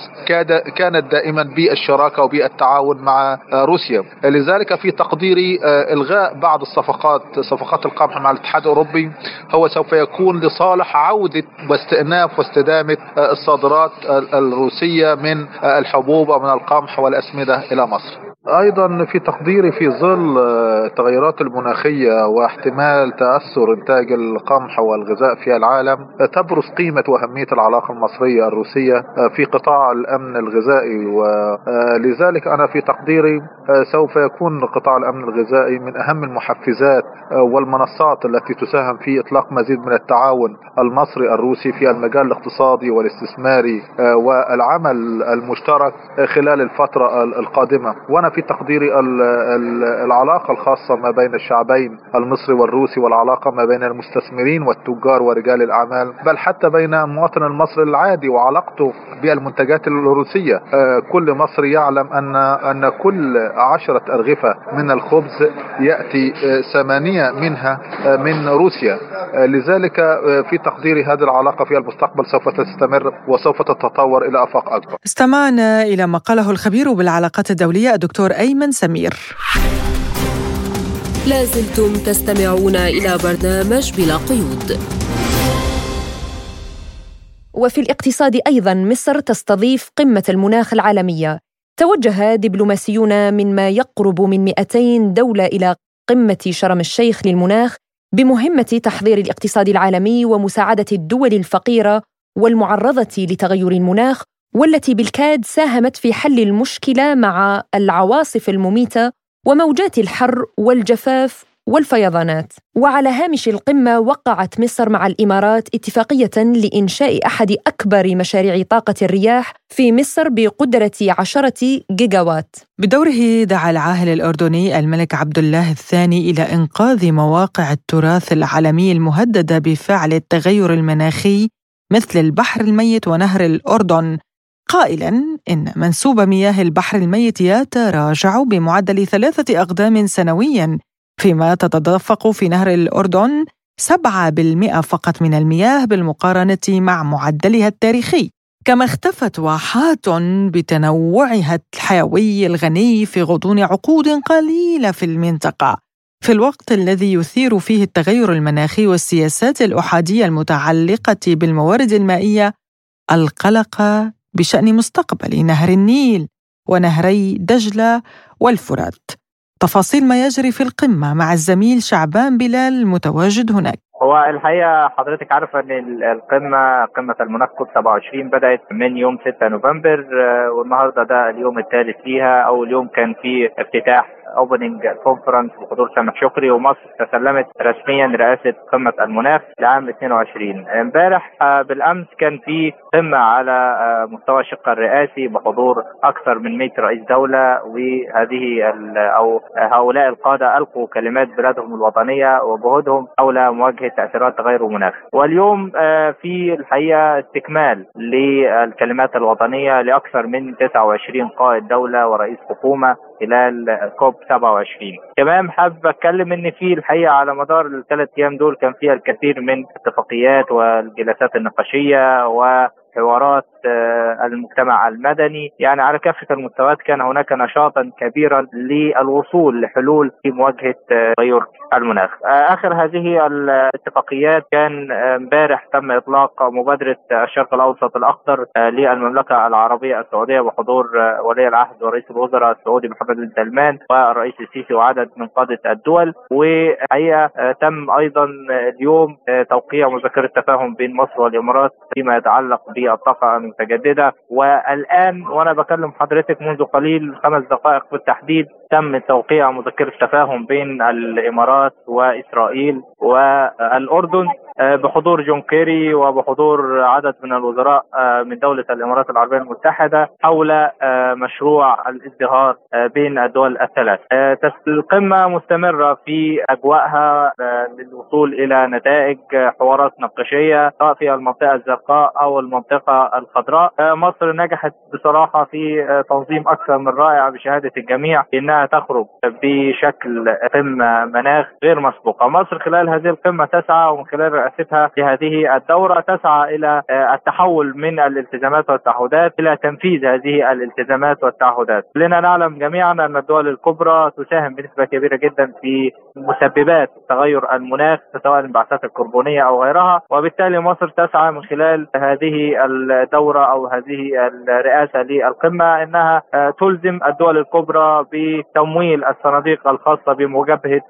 كانت دائما بالشراكة وبالتعاون مع روسيا. لذلك في تقديري إلغاء بعض الصفقات صفقات القمح مع الاتحاد الأوروبي هو سوف يكون لصالح عودة واستئناف واستدامة الصادرات الروسية من الحبوب ومن القمح والأسمدة إلى مصر. أيضا في تقديري في ظل التغيرات المناخية واحتمال تأثر إنتاج القمح والغذاء في العالم تبرز قيمة وأهمية العلاقة المصرية الروسية في قطاع الأمن الغذائي. ولذلك أنا في تقديري سوف يكون قطاع الأمن الغذائي من أهم المحفزات والمنصات التي تساهم في إطلاق مزيد من التعاون المصري الروسي في المجال الاقتصادي والاستثماري والعمل المشترك خلال الفترة القادمة. وأنا في تقديري العلاقة الخاصة ما بين الشعبين المصري والروسي والعلاقة ما بين المستثمرين والتجار ورجال الأعمال بل حتى بين المواطن المصري العادي وعلاقته بالمنتجات الروسية. آه، كل مصري يعلم أن أن كل عشرة أرغفة من الخبز يأتي آه، ثمانية منها آه، من روسيا. لذلك في تقديري هذه العلاقة في المستقبل سوف تستمر وسوف تتطور إلى آفاق أكبر. استمعنا إلى ما قاله الخبير بالعلاقات الدولية الدكتور أيمن سمير. لازلتم تستمعون إلى برنامج بلا قيود. وفي الاقتصاد أيضا مصر تستضيف قمة المناخ العالمية. توجه دبلوماسيون من ما يقرب من 200 دولة إلى قمة شرم الشيخ للمناخ بمهمة تحضير الاقتصاد العالمي ومساعدة الدول الفقيرة والمعرضة لتغير المناخ والتي بالكاد ساهمت في حل المشكلة مع العواصف المميتة وموجات الحر والجفاف والفيضانات. وعلى هامش القمة وقعت مصر مع الإمارات اتفاقية لإنشاء أحد أكبر مشاريع طاقة الرياح في مصر بقدرة عشرة جيجاوات. بدوره دعا العاهل الأردني الملك عبد الله الثاني إلى إنقاذ مواقع التراث العالمي المهددة بفعل التغير المناخي مثل البحر الميت ونهر الأردن. قائلا إن منسوب مياه البحر الميت يتراجع بمعدل ثلاثة أقدام سنويا فيما تتدفق في نهر الأردن 7% فقط من المياه بالمقارنة مع معدلها التاريخي. كما اختفت واحات بتنوعها الحيوي الغني في غضون عقود قليلة في المنطقة. في الوقت الذي يثير فيه التغير المناخي والسياسات الأحادية المتعلقة بالموارد المائية القلق بشأن مستقبل نهر النيل ونهري دجلة والفرات. تفاصيل ما يجري في القمة مع الزميل شعبان بلال متواجد هناك. هو الحقيقة حضرتك عارفه إن القمة قمة المناخ كوب 27 بدأت من يوم 6 نوفمبر آه، والنهاردة ده اليوم الثالث فيها. أول يوم كان فيه افتتاح opening conference بحضور سامح شكري ومصر تسلمت رسميا رئاسه قمة المناخ لعام 22 امبارح آه، بالأمس كان في قمه على آه، مستوى الشق الرئاسي بحضور أكثر من 100 رئيس دولة وهذه أو هؤلاء القادة ألقوا كلمات بلادهم الوطنية وجهودهم حول مواجهة تأثيرات تغير المناخ. واليوم آه، في الحقيقة استكمال للكلمات الوطنية لأكثر من 29 قائد دولة ورئيس حكومة. خلال كوب 27 كمان حابب أتكلم إن في الحقيقة على مدار الثلاث أيام دول كان فيها الكثير من الاتفاقيات والجلسات النقاشية و حوارات آه، المجتمع المدني. يعني على كافة المستويات كان هناك نشاطا كبيرا للوصول لحلول في مواجهة آه، تغير المناخ. آه، آخر هذه الاتفاقيات كان امبارح تم إطلاق مبادرة الشرق الأوسط الأخضر للمملكة العربية السعودية بحضور ولي العهد ورئيس الوزراء السعودي محمد بن سلمان والرئيس السيسي وعدد من قادة الدول. وحقيقة تم أيضا اليوم توقيع مذكرة تفاهم بين مصر والإمارات فيما يتعلق ب في الطاقة المتجددة والآن وأنا بكلم حضرتك منذ قليل خمس دقائق بالتحديد تم توقيع مذكرة تفاهم بين الإمارات وإسرائيل والأردن آه، بحضور جون كيري وبحضور عدد من الوزراء آه، من دولة الإمارات العربية المتحدة حول آه، مشروع الازدهار بين الدول الثلاث. القمة مستمرة في أجواءها للوصول إلى نتائج حوارات نقاشية سواء في المنطقة الزرقاء أو المنطقة الخضراء. مصر نجحت بصراحة في تنظيم أكثر من رائع بشهادة الجميع إنها انها تخرج بشكل قمه مناخ غير مسبوقه، مصر خلال هذه القمة تسعى ومن خلال رئاستها لهذه الدورة تسعى إلى التحول من الالتزامات والتعهدات إلى تنفيذ هذه الالتزامات والتعهدات، لنا نعلم جميعا أن الدول الكبرى تساهم بنسبة كبيرة جدا في مسببات تغير المناخ سواء الانبعاثات الكربونية أو غيرها، وبالتالي مصر تسعى من خلال هذه الدورة أو هذه الرئاسة للقمة إنها تلزم الدول الكبرى بتمويل الصناديق الخاصة بمجابهه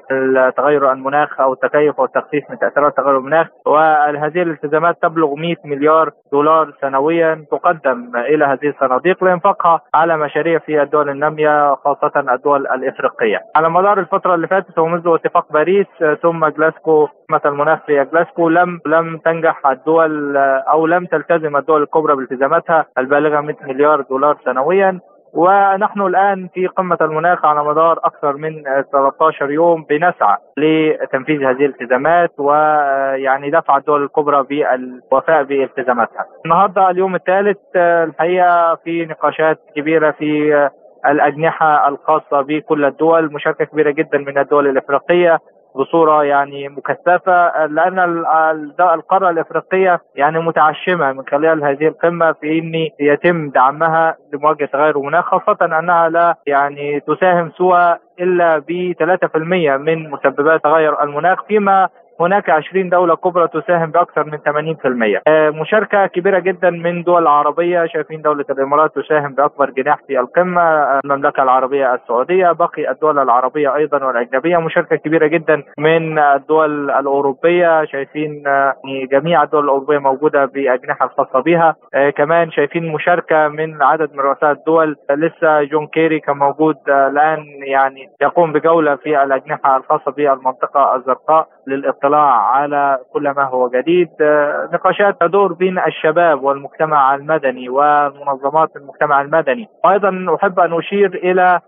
تغير المناخ أو التكيف أو التخفيف من تأثيرات تغير المناخ وهذه الالتزامات تبلغ 100 مليار دولار سنويا تقدم إلى هذه الصناديق لإنفاقها على مشاريع في الدول النامية خاصة الدول الإفريقية. على مدار الفترة اللي فاتت ومنذ اتفاق باريس ثم جلاسكو المناخ في جلاسكو لم لم تنجح الدول أو لم تلتزم الدول الكبرى بالتزاماتها البالغة 100 مليار دولار سنويا ونحن الآن في قمة المناخ على مدار أكثر من 13 يوم بنسعى لتنفيذ هذه الالتزامات ويعني دفع الدول الكبرى بالوفاء بالتزاماتها. النهارده اليوم الثالث الحقيقة في نقاشات كبيرة في الأجنحة الخاصة بكل الدول، مشاركة كبيرة جدا من الدول الإفريقية بصورة يعني مكثفة لأن القارة الإفريقية يعني متعشمة من خلال هذه القمة في إن يتم دعمها لمواجهة تغير المناخ خاصة أنها لا يعني تساهم سوى إلا ب 3% من مسببات تغير المناخ فيما هناك 20 دولة كبرى تساهم بأكثر من 80% مشاركة كبيرة جدا من دول عربية. شايفين دولة الإمارات تساهم بأكبر جناح في القمة. المملكة العربية السعودية باقي الدول العربية أيضا والأجنبية. مشاركة كبيرة جدا من الدول الأوروبية. شايفين جميع الدول الأوروبية موجودة بأجنحة الخاصة بها. كمان شايفين مشاركة من عدد من رؤساء الدول. لسه جون كيري كان موجود الآن يعني يقوم بجولة في الأجنحة الخاصة بالمنطقة الزرقاء. للاطلاع على كل ما هو جديد. نقاشات تدور بين الشباب والمجتمع المدني ومنظمات المجتمع المدني. وأيضا أحب أن أشير إلى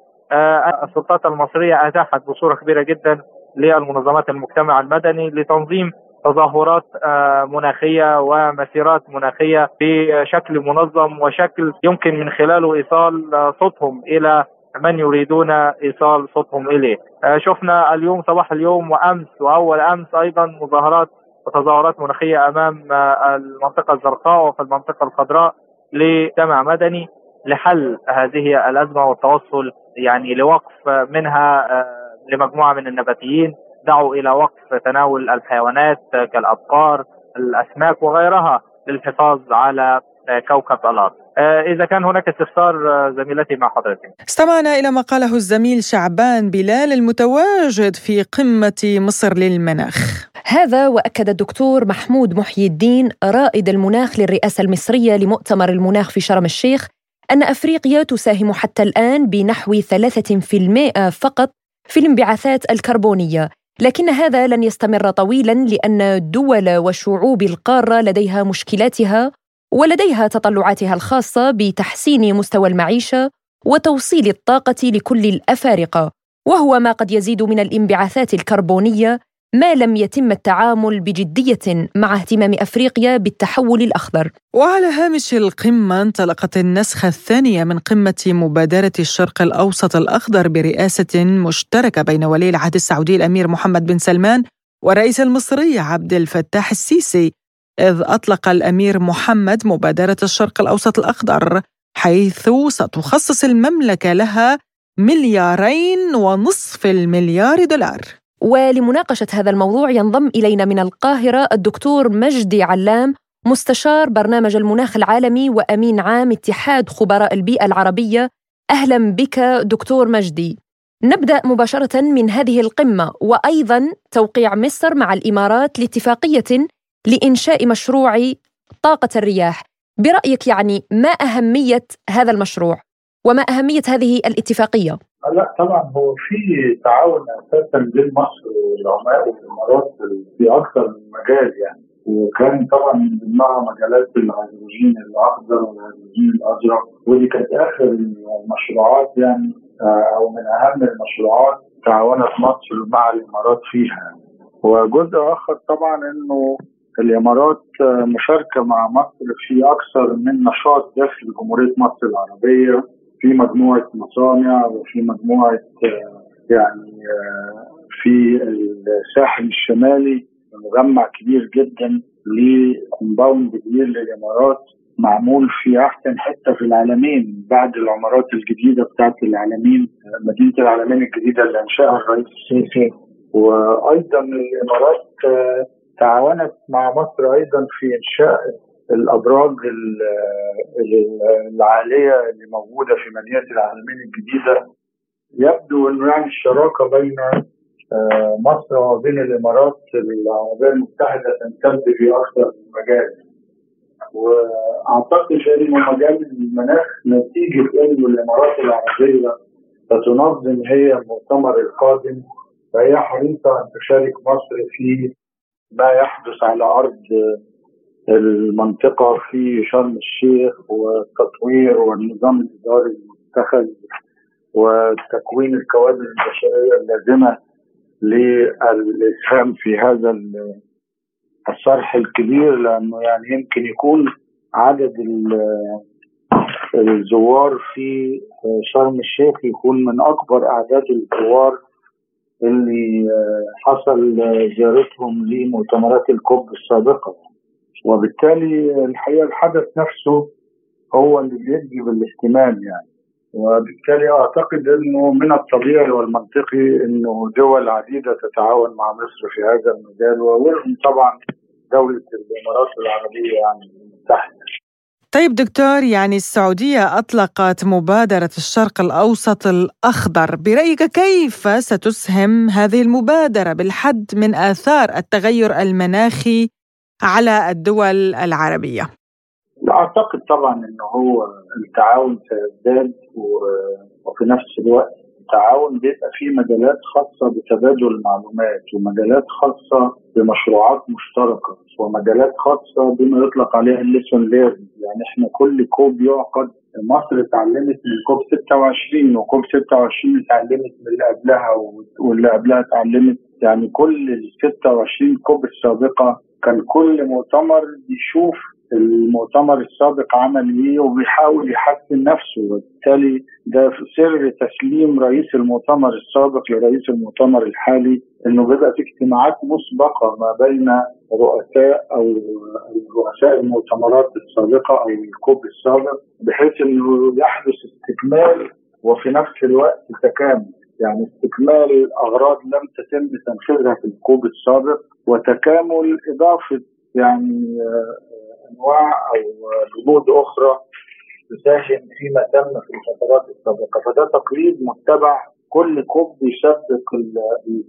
السلطات المصرية أتاحت بصورة كبيرة جدا للمنظمات المجتمع المدني لتنظيم تظاهرات مناخية ومسيرات مناخية بشكل منظم وشكل يمكن من خلاله إيصال صوتهم إلى من يريدون إيصال صوتهم إليه. شفنا اليوم صباح اليوم وأمس وأول أمس أيضا مظاهرات وتظاهرات مناخية أمام المنطقة الزرقاء وفي المنطقة الخضراء لجمع مدني لحل هذه الأزمة والتوصل يعني لوقف منها لمجموعة من النباتيين دعوا إلى وقف تناول الحيوانات كالأبقار الأسماك وغيرها للحفاظ على كوكب الأرض. إذا كان هناك استفسار زميلتي مع حضرتك. استمعنا إلى ما قاله الزميل شعبان بلال المتواجد في قمة مصر للمناخ هذا وأكد الدكتور محمود محيي الدين رائد المناخ للرئاسة المصرية لمؤتمر المناخ في شرم الشيخ أن أفريقيا تساهم حتى الآن بنحو 3% فقط في الانبعاثات الكربونية. لكن هذا لن يستمر طويلا لأن دول وشعوب القارة لديها مشكلاتها ولديها تطلعاتها الخاصة بتحسين مستوى المعيشة وتوصيل الطاقة لكل الأفارقة وهو ما قد يزيد من الانبعاثات الكربونية ما لم يتم التعامل بجدية مع اهتمام أفريقيا بالتحول الأخضر. وعلى هامش القمة انطلقت النسخة الثانية من قمة مبادرة الشرق الأوسط الأخضر برئاسة مشتركة بين ولي العهد السعودي الأمير محمد بن سلمان والرئيس المصري عبد الفتاح السيسي إذ أطلق الأمير محمد مبادرة الشرق الأوسط الأخضر حيث ستخصص المملكة لها مليارين ونصف المليار دولار. ولمناقشة هذا الموضوع ينضم إلينا من القاهرة الدكتور مجدي علام مستشار برنامج المناخ العالمي وأمين عام اتحاد خبراء البيئة العربية. أهلا بك دكتور مجدي. نبدأ مباشرة من هذه القمة وأيضا توقيع مصر مع الإمارات لاتفاقية لإنشاء مشروع طاقة الرياح. برأيك يعني ما أهمية هذا المشروع وما أهمية هذه الاتفاقية؟ لا طبعا هو في تعاون أساسا بين مصر والعملاء والامارات في أكثر من مجال يعني. وكان طبعا من ضمنها مجالات الهيدروجين الأخضر والهيدروجين الأزرق ودي كانت آخر المشروعات يعني أو من أهم المشروعات تعاونت مصر مع الإمارات فيها. وجزء آخر طبعا إنه الإمارات مشاركة مع مصر في أكثر من نشاط داخل جمهورية مصر العربية في مجموعة مصانع وفي مجموعة يعني في الساحل الشمالي مجمع كبير جدا لكومباوند كبير للإمارات معمول في أحسن حتة في العالمين بعد العمارات الجديدة بتاعت العالمين مدينة العالمين الجديدة اللي أنشأها الرئيس السيسي وأيضا الإمارات تعاونت مع مصر أيضا في إنشاء الأبراج العالية اللي موجودة في مدينة العالمين الجديدة. يبدو إنه يعني الشراكة بين آه، مصر وبين الإمارات العربية المتحدة تمتد في أكثر من مجال. وأعتقد إنه مجال المناخ نتيجة إنه الإمارات العربية ستنظم هي المؤتمر القادم. فهي حريصة أن تشارك مصر في ما يحدث على أرض المنطقة في شرم الشيخ والتطوير والنظام الإداري المتخذ وتكوين الكوادر البشرية اللازمة للإسهام في هذا الصرح الكبير لأنه يعني يمكن يكون عدد الزوار في شرم الشيخ يكون من أكبر أعداد الزوار اللي حصل زيارتهم لمؤتمرات الكوب السابقة وبالتالي الحقيقة الحدث نفسه هو اللي بيجي بالاهتمام يعني وبالتالي أعتقد إنه من الطبيعي والمنطقي إنه دول عديدة تتعاون مع مصر في هذا المجال ومنهم طبعا دولة الإمارات العربية يعني المتحدة. طيب دكتور يعني السعودية أطلقت مبادرة الشرق الأوسط الأخضر، برأيك كيف ستسهم هذه المبادرة بالحد من آثار التغير المناخي على الدول العربية؟ أعتقد طبعا إنه هو التعاون سيزداد وفي نفس الوقت التعاون بيبقى فيه مجالات خاصة بتبادل المعلومات ومجالات خاصة بمشروعات مشتركة ومجالات خاصة بما يطلق عليها ال lesson learned يعني إحنا كل كوب يعقد مصر اتعلمت من كوب 26 وكوب 26 اتعلمت من اللي قبلها واللي قبلها اتعلمت. يعني كل ال 26 كوب السابقة كان كل مؤتمر بيشوف المؤتمر السابق عمل إيه وبيحاول يحسن نفسه. وبالتالي ده سر تسليم رئيس المؤتمر السابق لرئيس المؤتمر الحالي إنه بيبقى في اجتماعات مسبقة ما بين رؤساء أو رؤساء المؤتمرات السابقة أو الكوب السابق بحيث إنه يحدث استكمال وفي نفس الوقت تكامل. يعني استكمال أغراض لم تتم تنفيذها في الكوب السابق وتكامل إضافة يعني أنواع أو جهود أخرى تساهم فيما تم في الفترات السابقة. فده تقليد متبع كل كوب يسبق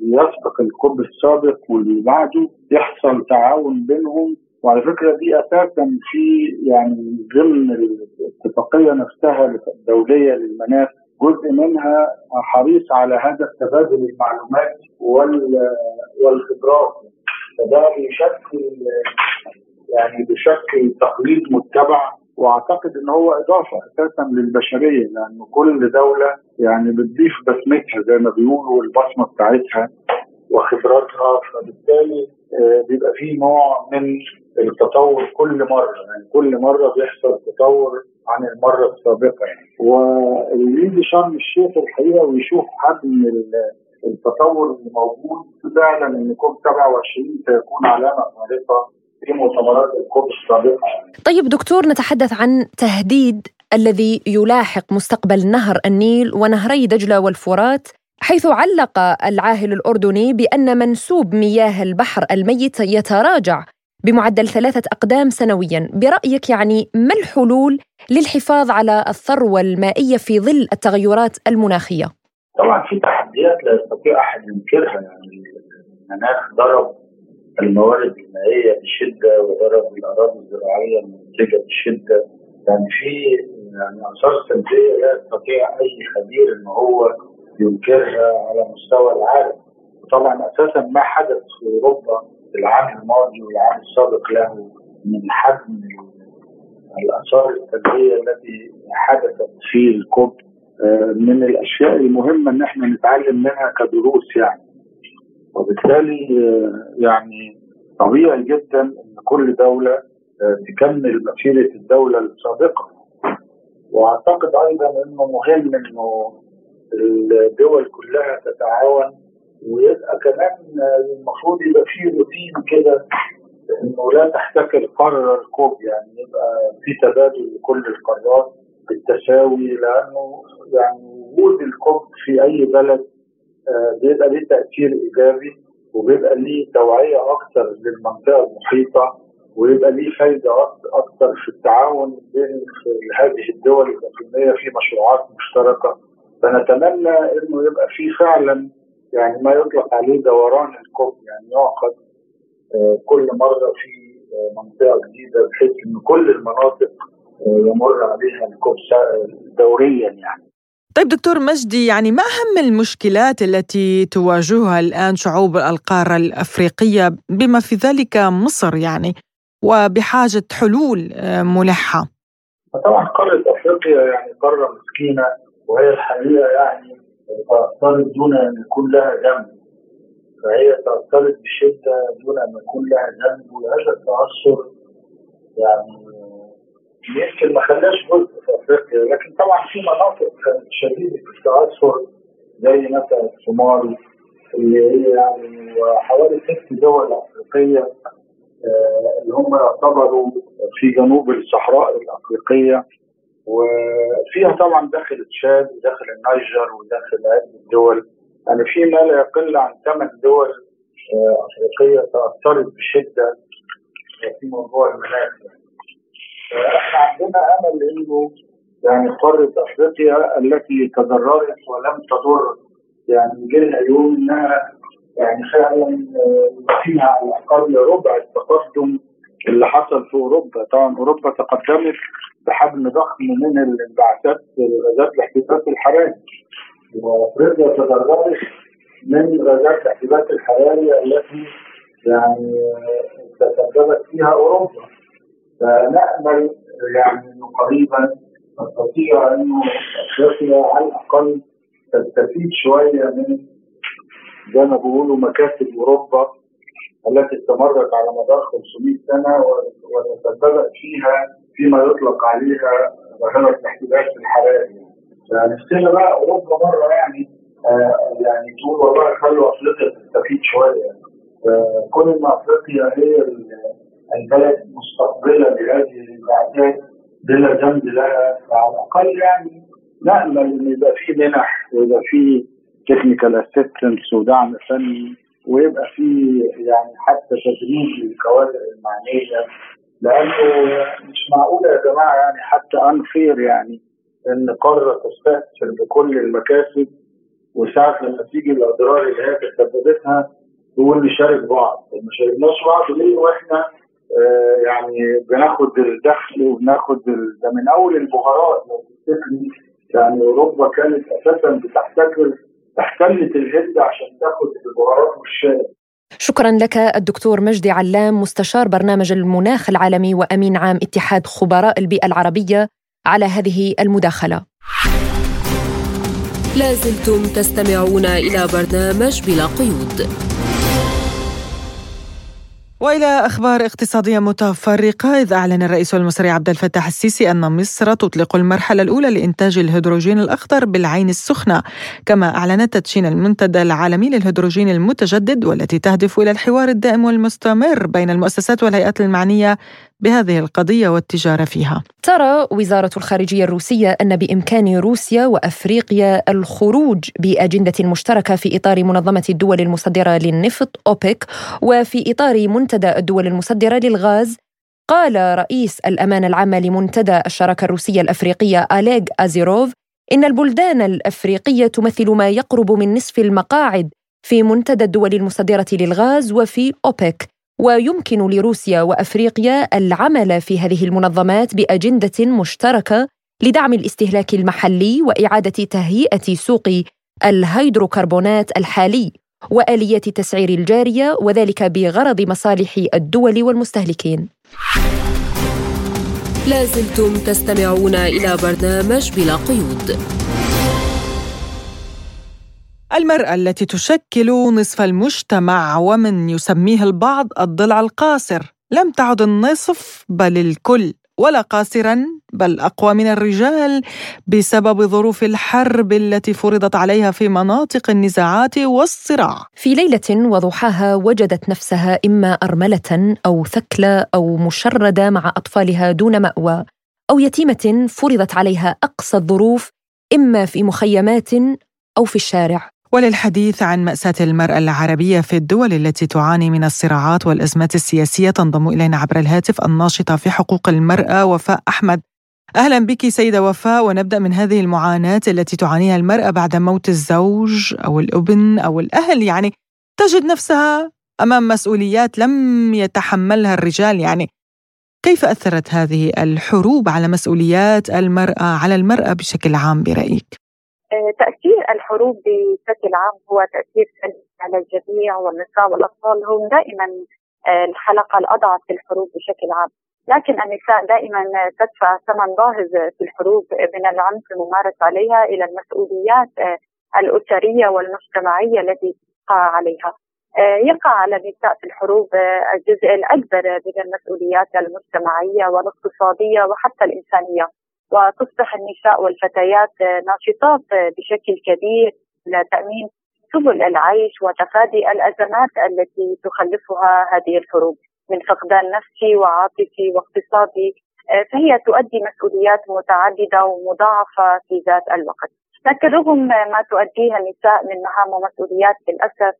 يسبق الكوب السابق واللي بعده يحصل تعاون بينهم. وعلى فكرة دي أساسا في يعني ضمن الاتفاقية نفسها الدولية للمناخ جزء منها حريص على هذا التبادل المعلومات والخبرات. فده بيشكل يعني بشكل تقليد متبع وأعتقد إن هو إضافة أساسا للبشرية لأن كل دولة يعني بتضيف بسمتها زي ما بيقولوا البصمه بتاعتها وخبراتها. فبالتالي آه، بيبقى في نوع من التطور كل مرة يعني كل مرة بيحصل تطور عن المرة السابقة يعني. واللي يجي شرم الشيخ الحقيقة ويشوف حجم التطور اللي موجود فعلا إن كوب 27 سيكون علامة فارقه في مؤتمرات الكوب السابقة طيب دكتور نتحدث عن تهديد الذي يلاحق مستقبل نهر النيل ونهري دجلة والفرات حيث علق العاهل الأردني بأن منسوب مياه البحر الميت يتراجع بمعدل ثلاثة أقدام سنويا، برأيك يعني ما الحلول للحفاظ على الثروة المائية في ظل التغيرات المناخية؟ طبعا في تحديات لا يستطيع أحد ينكرها يعني المناخ ضرب الموارد المائيه بشدة وضرب الأراضي الزراعية المنتجة بشدة. يعني في يعني اثار سلبيه لا يستطيع أي خبير إن هو ينكرها على مستوى العالم. طبعا أساسا ما حدث في أوروبا العام الماضي والعام السابق له من حجم الآثار السلبية التي حدثت في الكوب. آه، من الأشياء المهمة إن إحنا نتعلم منها كدروس يعني. وبالتالي آه، يعني طبيعي جدا إن كل دولة آه، تكمل مسيرة الدولة السابقة. وأعتقد أيضا إنه مهم إنه الدول كلها تتعاون ويبقى كمان المفروض يبقى في روتين كده إنه لا تحتكر قاره الكوب يعني يبقى في تبادل لكل القارات بالتساوي لأنه يعني وجود الكوب في أي بلد آه، بيبقى ليه تأثير إيجابي وبيبقى ليه توعية أكثر للمنطقة المحيطة ويبقى ليه فايدة أكثر في التعاون بين هذه الدول الاقليميه في مشروعات مشتركة. فنتمنى إنه يبقى في فعلا يعني ما يطلق عليه دوران الكوب يعني يعقد آه، كل مرة في آه، منطقة جديدة بحيث إن كل المناطق يمر عليها الكوب دوريا يعني. طيب دكتور مجدي يعني ما أهم المشكلات التي تواجهها الآن شعوب القارة الأفريقية بما في ذلك مصر يعني وبحاجة حلول آه، ملحة؟ طبعا قارة أفريقيا يعني قارة مسكينة وهي الحقيقة يعني تأثرت دون أن يكون لها ذنب. فهي تأثرت بشدة دون أن يكون لها ذنب وهذا التأثر يعني يمكن ما خلاش جزء في أفريقيا. لكن طبعا في مناطق شديدة التاثر زي مثلا الصومال اللي هي يعني حوالي ست دول أفريقية آه، اللي هم يعتبروا في جنوب الصحراء الأفريقية. وفيها طبعا داخل تشاد وداخل النيجر وداخل عده دول يعني في ما لا يقل عن ثمان دول آه، أفريقية تأثرت بشدة في موضوع المناخ إحنا عندنا امل انه يعني قاره أفريقيا التي تضررت ولم تضر يعني جينا يوم إنها يعني فعلا فيها على الأقل ربع التقدم اللي حصل في أوروبا، طبعا أوروبا تقدمت بحجم ضخم من الانبعاثات غازات الاحتباس الحراري. وأفريقيا تضررت من غازات الاحتباس الحراري التي يعني تسببت فيها أوروبا. فنأمل يعني إنه قريبا نستطيع إنه أفريقيا على الأقل تستفيد شوية من زي ما بيقولوا مكاسب أوروبا التي استمرت على مدار 500 سنة وتسببت فيها فيما يطلق عليها ظاهره الاحتباس الحراري. فنفسنا بقى أوروبا مرة يعني آه يعني تقول والله خلوا أفريقيا تستفيد شوية. كون ان أفريقيا هي البلد مستقبلة لهذه الاعداد بلا ذنب لها فعلى الأقل يعني نأمل إن يبقى في منح ويبقى في technical assistance ودعم فني ويبقى في يعني حتى تدريب للكوادر المعنية. لأنه مش معقوله يا جماعة يعني حتى unfair يعني إن قارة تستأثر بكل المكاسب وساعة لما تيجي الأضرار اللي هي تسببتها تقول نشارك بعض، ما شاركناش بعض ليه وإحنا يعني بناخد الدخل وبناخد ده من أول البهارات لو تفتكري يعني أوروبا كانت أساسا بتحتكر احتلت الهند عشان تاخد البهارات والشاي شكرا لك الدكتور مجدي علام مستشار برنامج المناخ العالمي وأمين عام اتحاد خبراء البيئة العربية على هذه المداخلة. لازلتم تستمعون إلى برنامج بلا قيود. وإلى أخبار اقتصادية متفرقة إذ أعلن الرئيس المصري عبد الفتاح السيسي أن مصر تطلق المرحلة الأولى لإنتاج الهيدروجين الأخضر بالعين السخنة. كما أعلنت تدشين المنتدى العالمي للهيدروجين المتجدد والتي تهدف إلى الحوار الدائم والمستمر بين المؤسسات والهيئات المعنية بهذه القضية والتجارة فيها. ترى وزارة الخارجية الروسية أن بإمكان روسيا وأفريقيا الخروج بأجندة مشتركة في إطار منظمة الدول المصدرة للنفط اوبك وفي إطار منتدى الدول المصدرة للغاز قال رئيس الأمانة العامة لمنتدى الشراكة الروسية الأفريقية أليغ أزيروف إن البلدان الأفريقية تمثل ما يقرب من نصف المقاعد في منتدى الدول المصدرة للغاز وفي اوبك ويمكن لروسيا وأفريقيا العمل في هذه المنظمات بأجندة مشتركة لدعم الاستهلاك المحلي وإعادة تهيئة سوق الهيدروكربونات الحالي وآليات التسعير الجارية وذلك بغرض مصالح الدول والمستهلكين. لازلتم تستمعون إلى برنامج بلا قيود. المرأة التي تشكل نصف المجتمع ومن يسميه البعض الضلع القاصر لم تعد النصف بل الكل ولا قاصرا بل أقوى من الرجال بسبب ظروف الحرب التي فرضت عليها في مناطق النزاعات والصراع. في ليلة وضحاها وجدت نفسها إما أرملة أو ثكلى أو مشردة مع أطفالها دون مأوى أو يتيمة فرضت عليها أقصى الظروف إما في مخيمات أو في الشارع. وللحديث عن مأساة المرأة العربية في الدول التي تعاني من الصراعات والأزمات السياسية تنضم إلينا عبر الهاتف الناشطة في حقوق المرأة وفاء أحمد. أهلا بك سيدة وفاء ونبدأ من هذه المعاناة التي تعانيها المرأة بعد موت الزوج أو الأبن أو الأهل. يعني تجد نفسها أمام مسؤوليات لم يتحملها الرجال. يعني كيف أثرت هذه الحروب على مسؤوليات المرأة على المرأة بشكل عام برأيك؟ آه، تأثير الحروب بشكل عام هو تأثير سلبي على الجميع والنساء والأطفال هم دائما آه، الحلقة الأضعف في الحروب بشكل عام. لكن النساء دائما تدفع ثمن باهظ في الحروب من العنف الممارس عليها إلى المسؤوليات آه، الأسرية والمجتمعية التي تقع عليها. يقع على النساء في الحروب الجزء الأكبر من المسؤوليات المجتمعية والاقتصادية وحتى الإنسانية. وتصبح النساء والفتيات ناشطات بشكل كبير لتأمين سبل العيش وتفادي الأزمات التي تخلفها هذه الحروب من فقدان نفسي وعاطفي واقتصادي فهي تؤدي مسؤوليات متعددة ومضاعفة في ذات الوقت. لكن رغم ما تؤديها النساء من مهام ومسؤوليات للأسف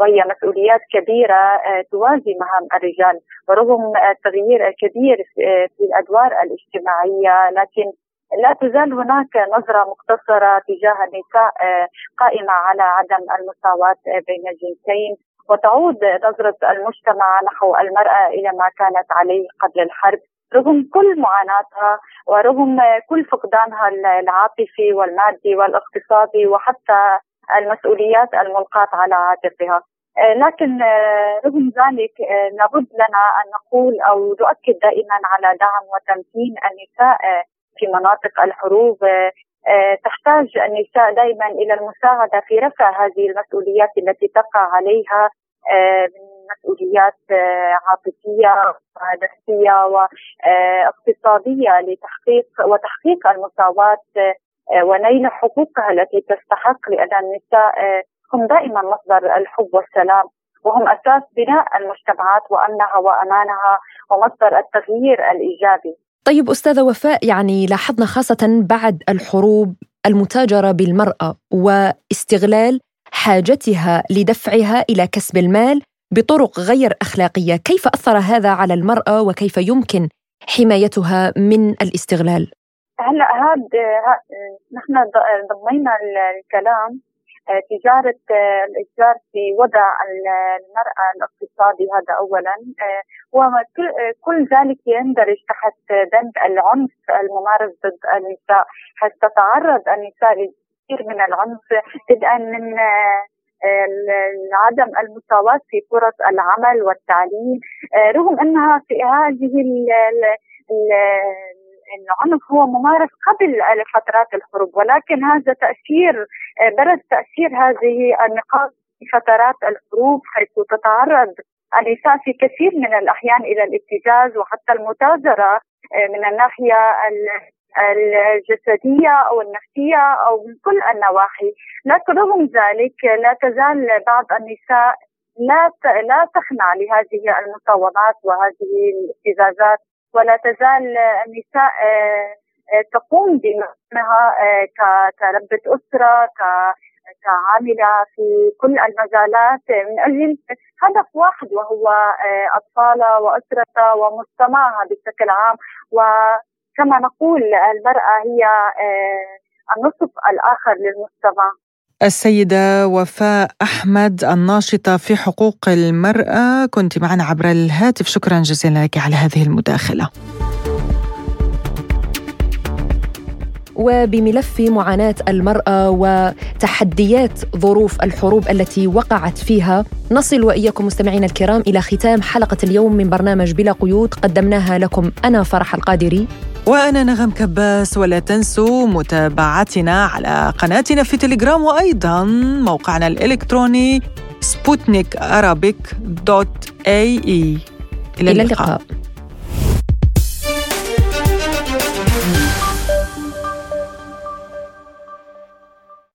وهي مسؤوليات كبيرة آه، توازي مهام الرجال ورغم التغيير الكبير في الأدوار الاجتماعية لكن لا تزال هناك نظرة مقتصرة تجاه النساء آه، قائمة على عدم المساواة بين الجنسين. وتعود نظرة المجتمع نحو المرأة إلى ما كانت عليه قبل الحرب. رغم كل معاناتها ورغم كل فقدانها العاطفي والمادي والاقتصادي وحتى المسؤوليات الملقاة على عاتقها. آه، لكن آه، رغم ذلك آه، لابد لنا أن نقول أو نؤكد دائما على دعم وتمكين النساء في مناطق الحروب. تحتاج النساء دائما إلى المساعدة في رفع هذه المسؤوليات التي تقع عليها من مسؤوليات عاطفية ونفسيه واقتصاديه لتحقيق وتحقيق المساواة ونيل حقوقها التي تستحق لأن النساء هم دائما مصدر الحب والسلام وهم أساس بناء المجتمعات وأمنها وأمانها ومصدر التغيير الإيجابي. طيب أستاذة وفاء يعني لاحظنا خاصة بعد الحروب المتاجرة بالمرأة واستغلال حاجتها لدفعها إلى كسب المال بطرق غير أخلاقية، كيف أثر هذا على المرأة وكيف يمكن حمايتها من الاستغلال؟ هلا هذا نحن ضمينا الكلام آه، تجارة آه، الإتجار في وضع المرأة الاقتصادي هذا أولا آه، وكل ذلك يندرج تحت بند العنف الممارس ضد النساء. حيث تتعرض النساء لكثير من العنف بدءا من عدم المساواة في فرص العمل والتعليم رغم أنها في هذه العنف هو ممارس قبل فترات الحروب ولكن هذا تأثير آه، برز تأثير هذه النقاط في فترات الحروب حيث تتعرض النساء في كثير من الأحيان إلى الابتزاز وحتى المتاجرة آه، من الناحية الجسدية أو النفسية أو من كل النواحي، لكن رغم ذلك لا تزال بعض النساء لا لا تخنع لهذه المساومات وهذه الابتزازات. ولا تزال النساء آه، آه، تقوم بمهامها آه، كربة أسرة كعاملة في كل المجالات من أجل هدف واحد وهو أطفالها وأسرتها ومجتمعها بشكل عام. وكما نقول المرأة هي النصف الآخر للمجتمع السيدة وفاء أحمد الناشطة في حقوق المرأة. كنت معنا عبر الهاتف. شكرا جزيلا لك على هذه المداخلة. وبملف معاناة المرأة وتحديات ظروف الحروب التي وقعت فيها نصل وإياكم مستمعينا الكرام إلى ختام حلقة اليوم من برنامج بلا قيود. قدمناها لكم أنا فرح القادري. وأنا نغم كباس ولا تنسوا متابعتنا على قناتنا في تليجرام وأيضا موقعنا الإلكتروني سبوتنيك dot ae إلى اللقاء, اللقاء.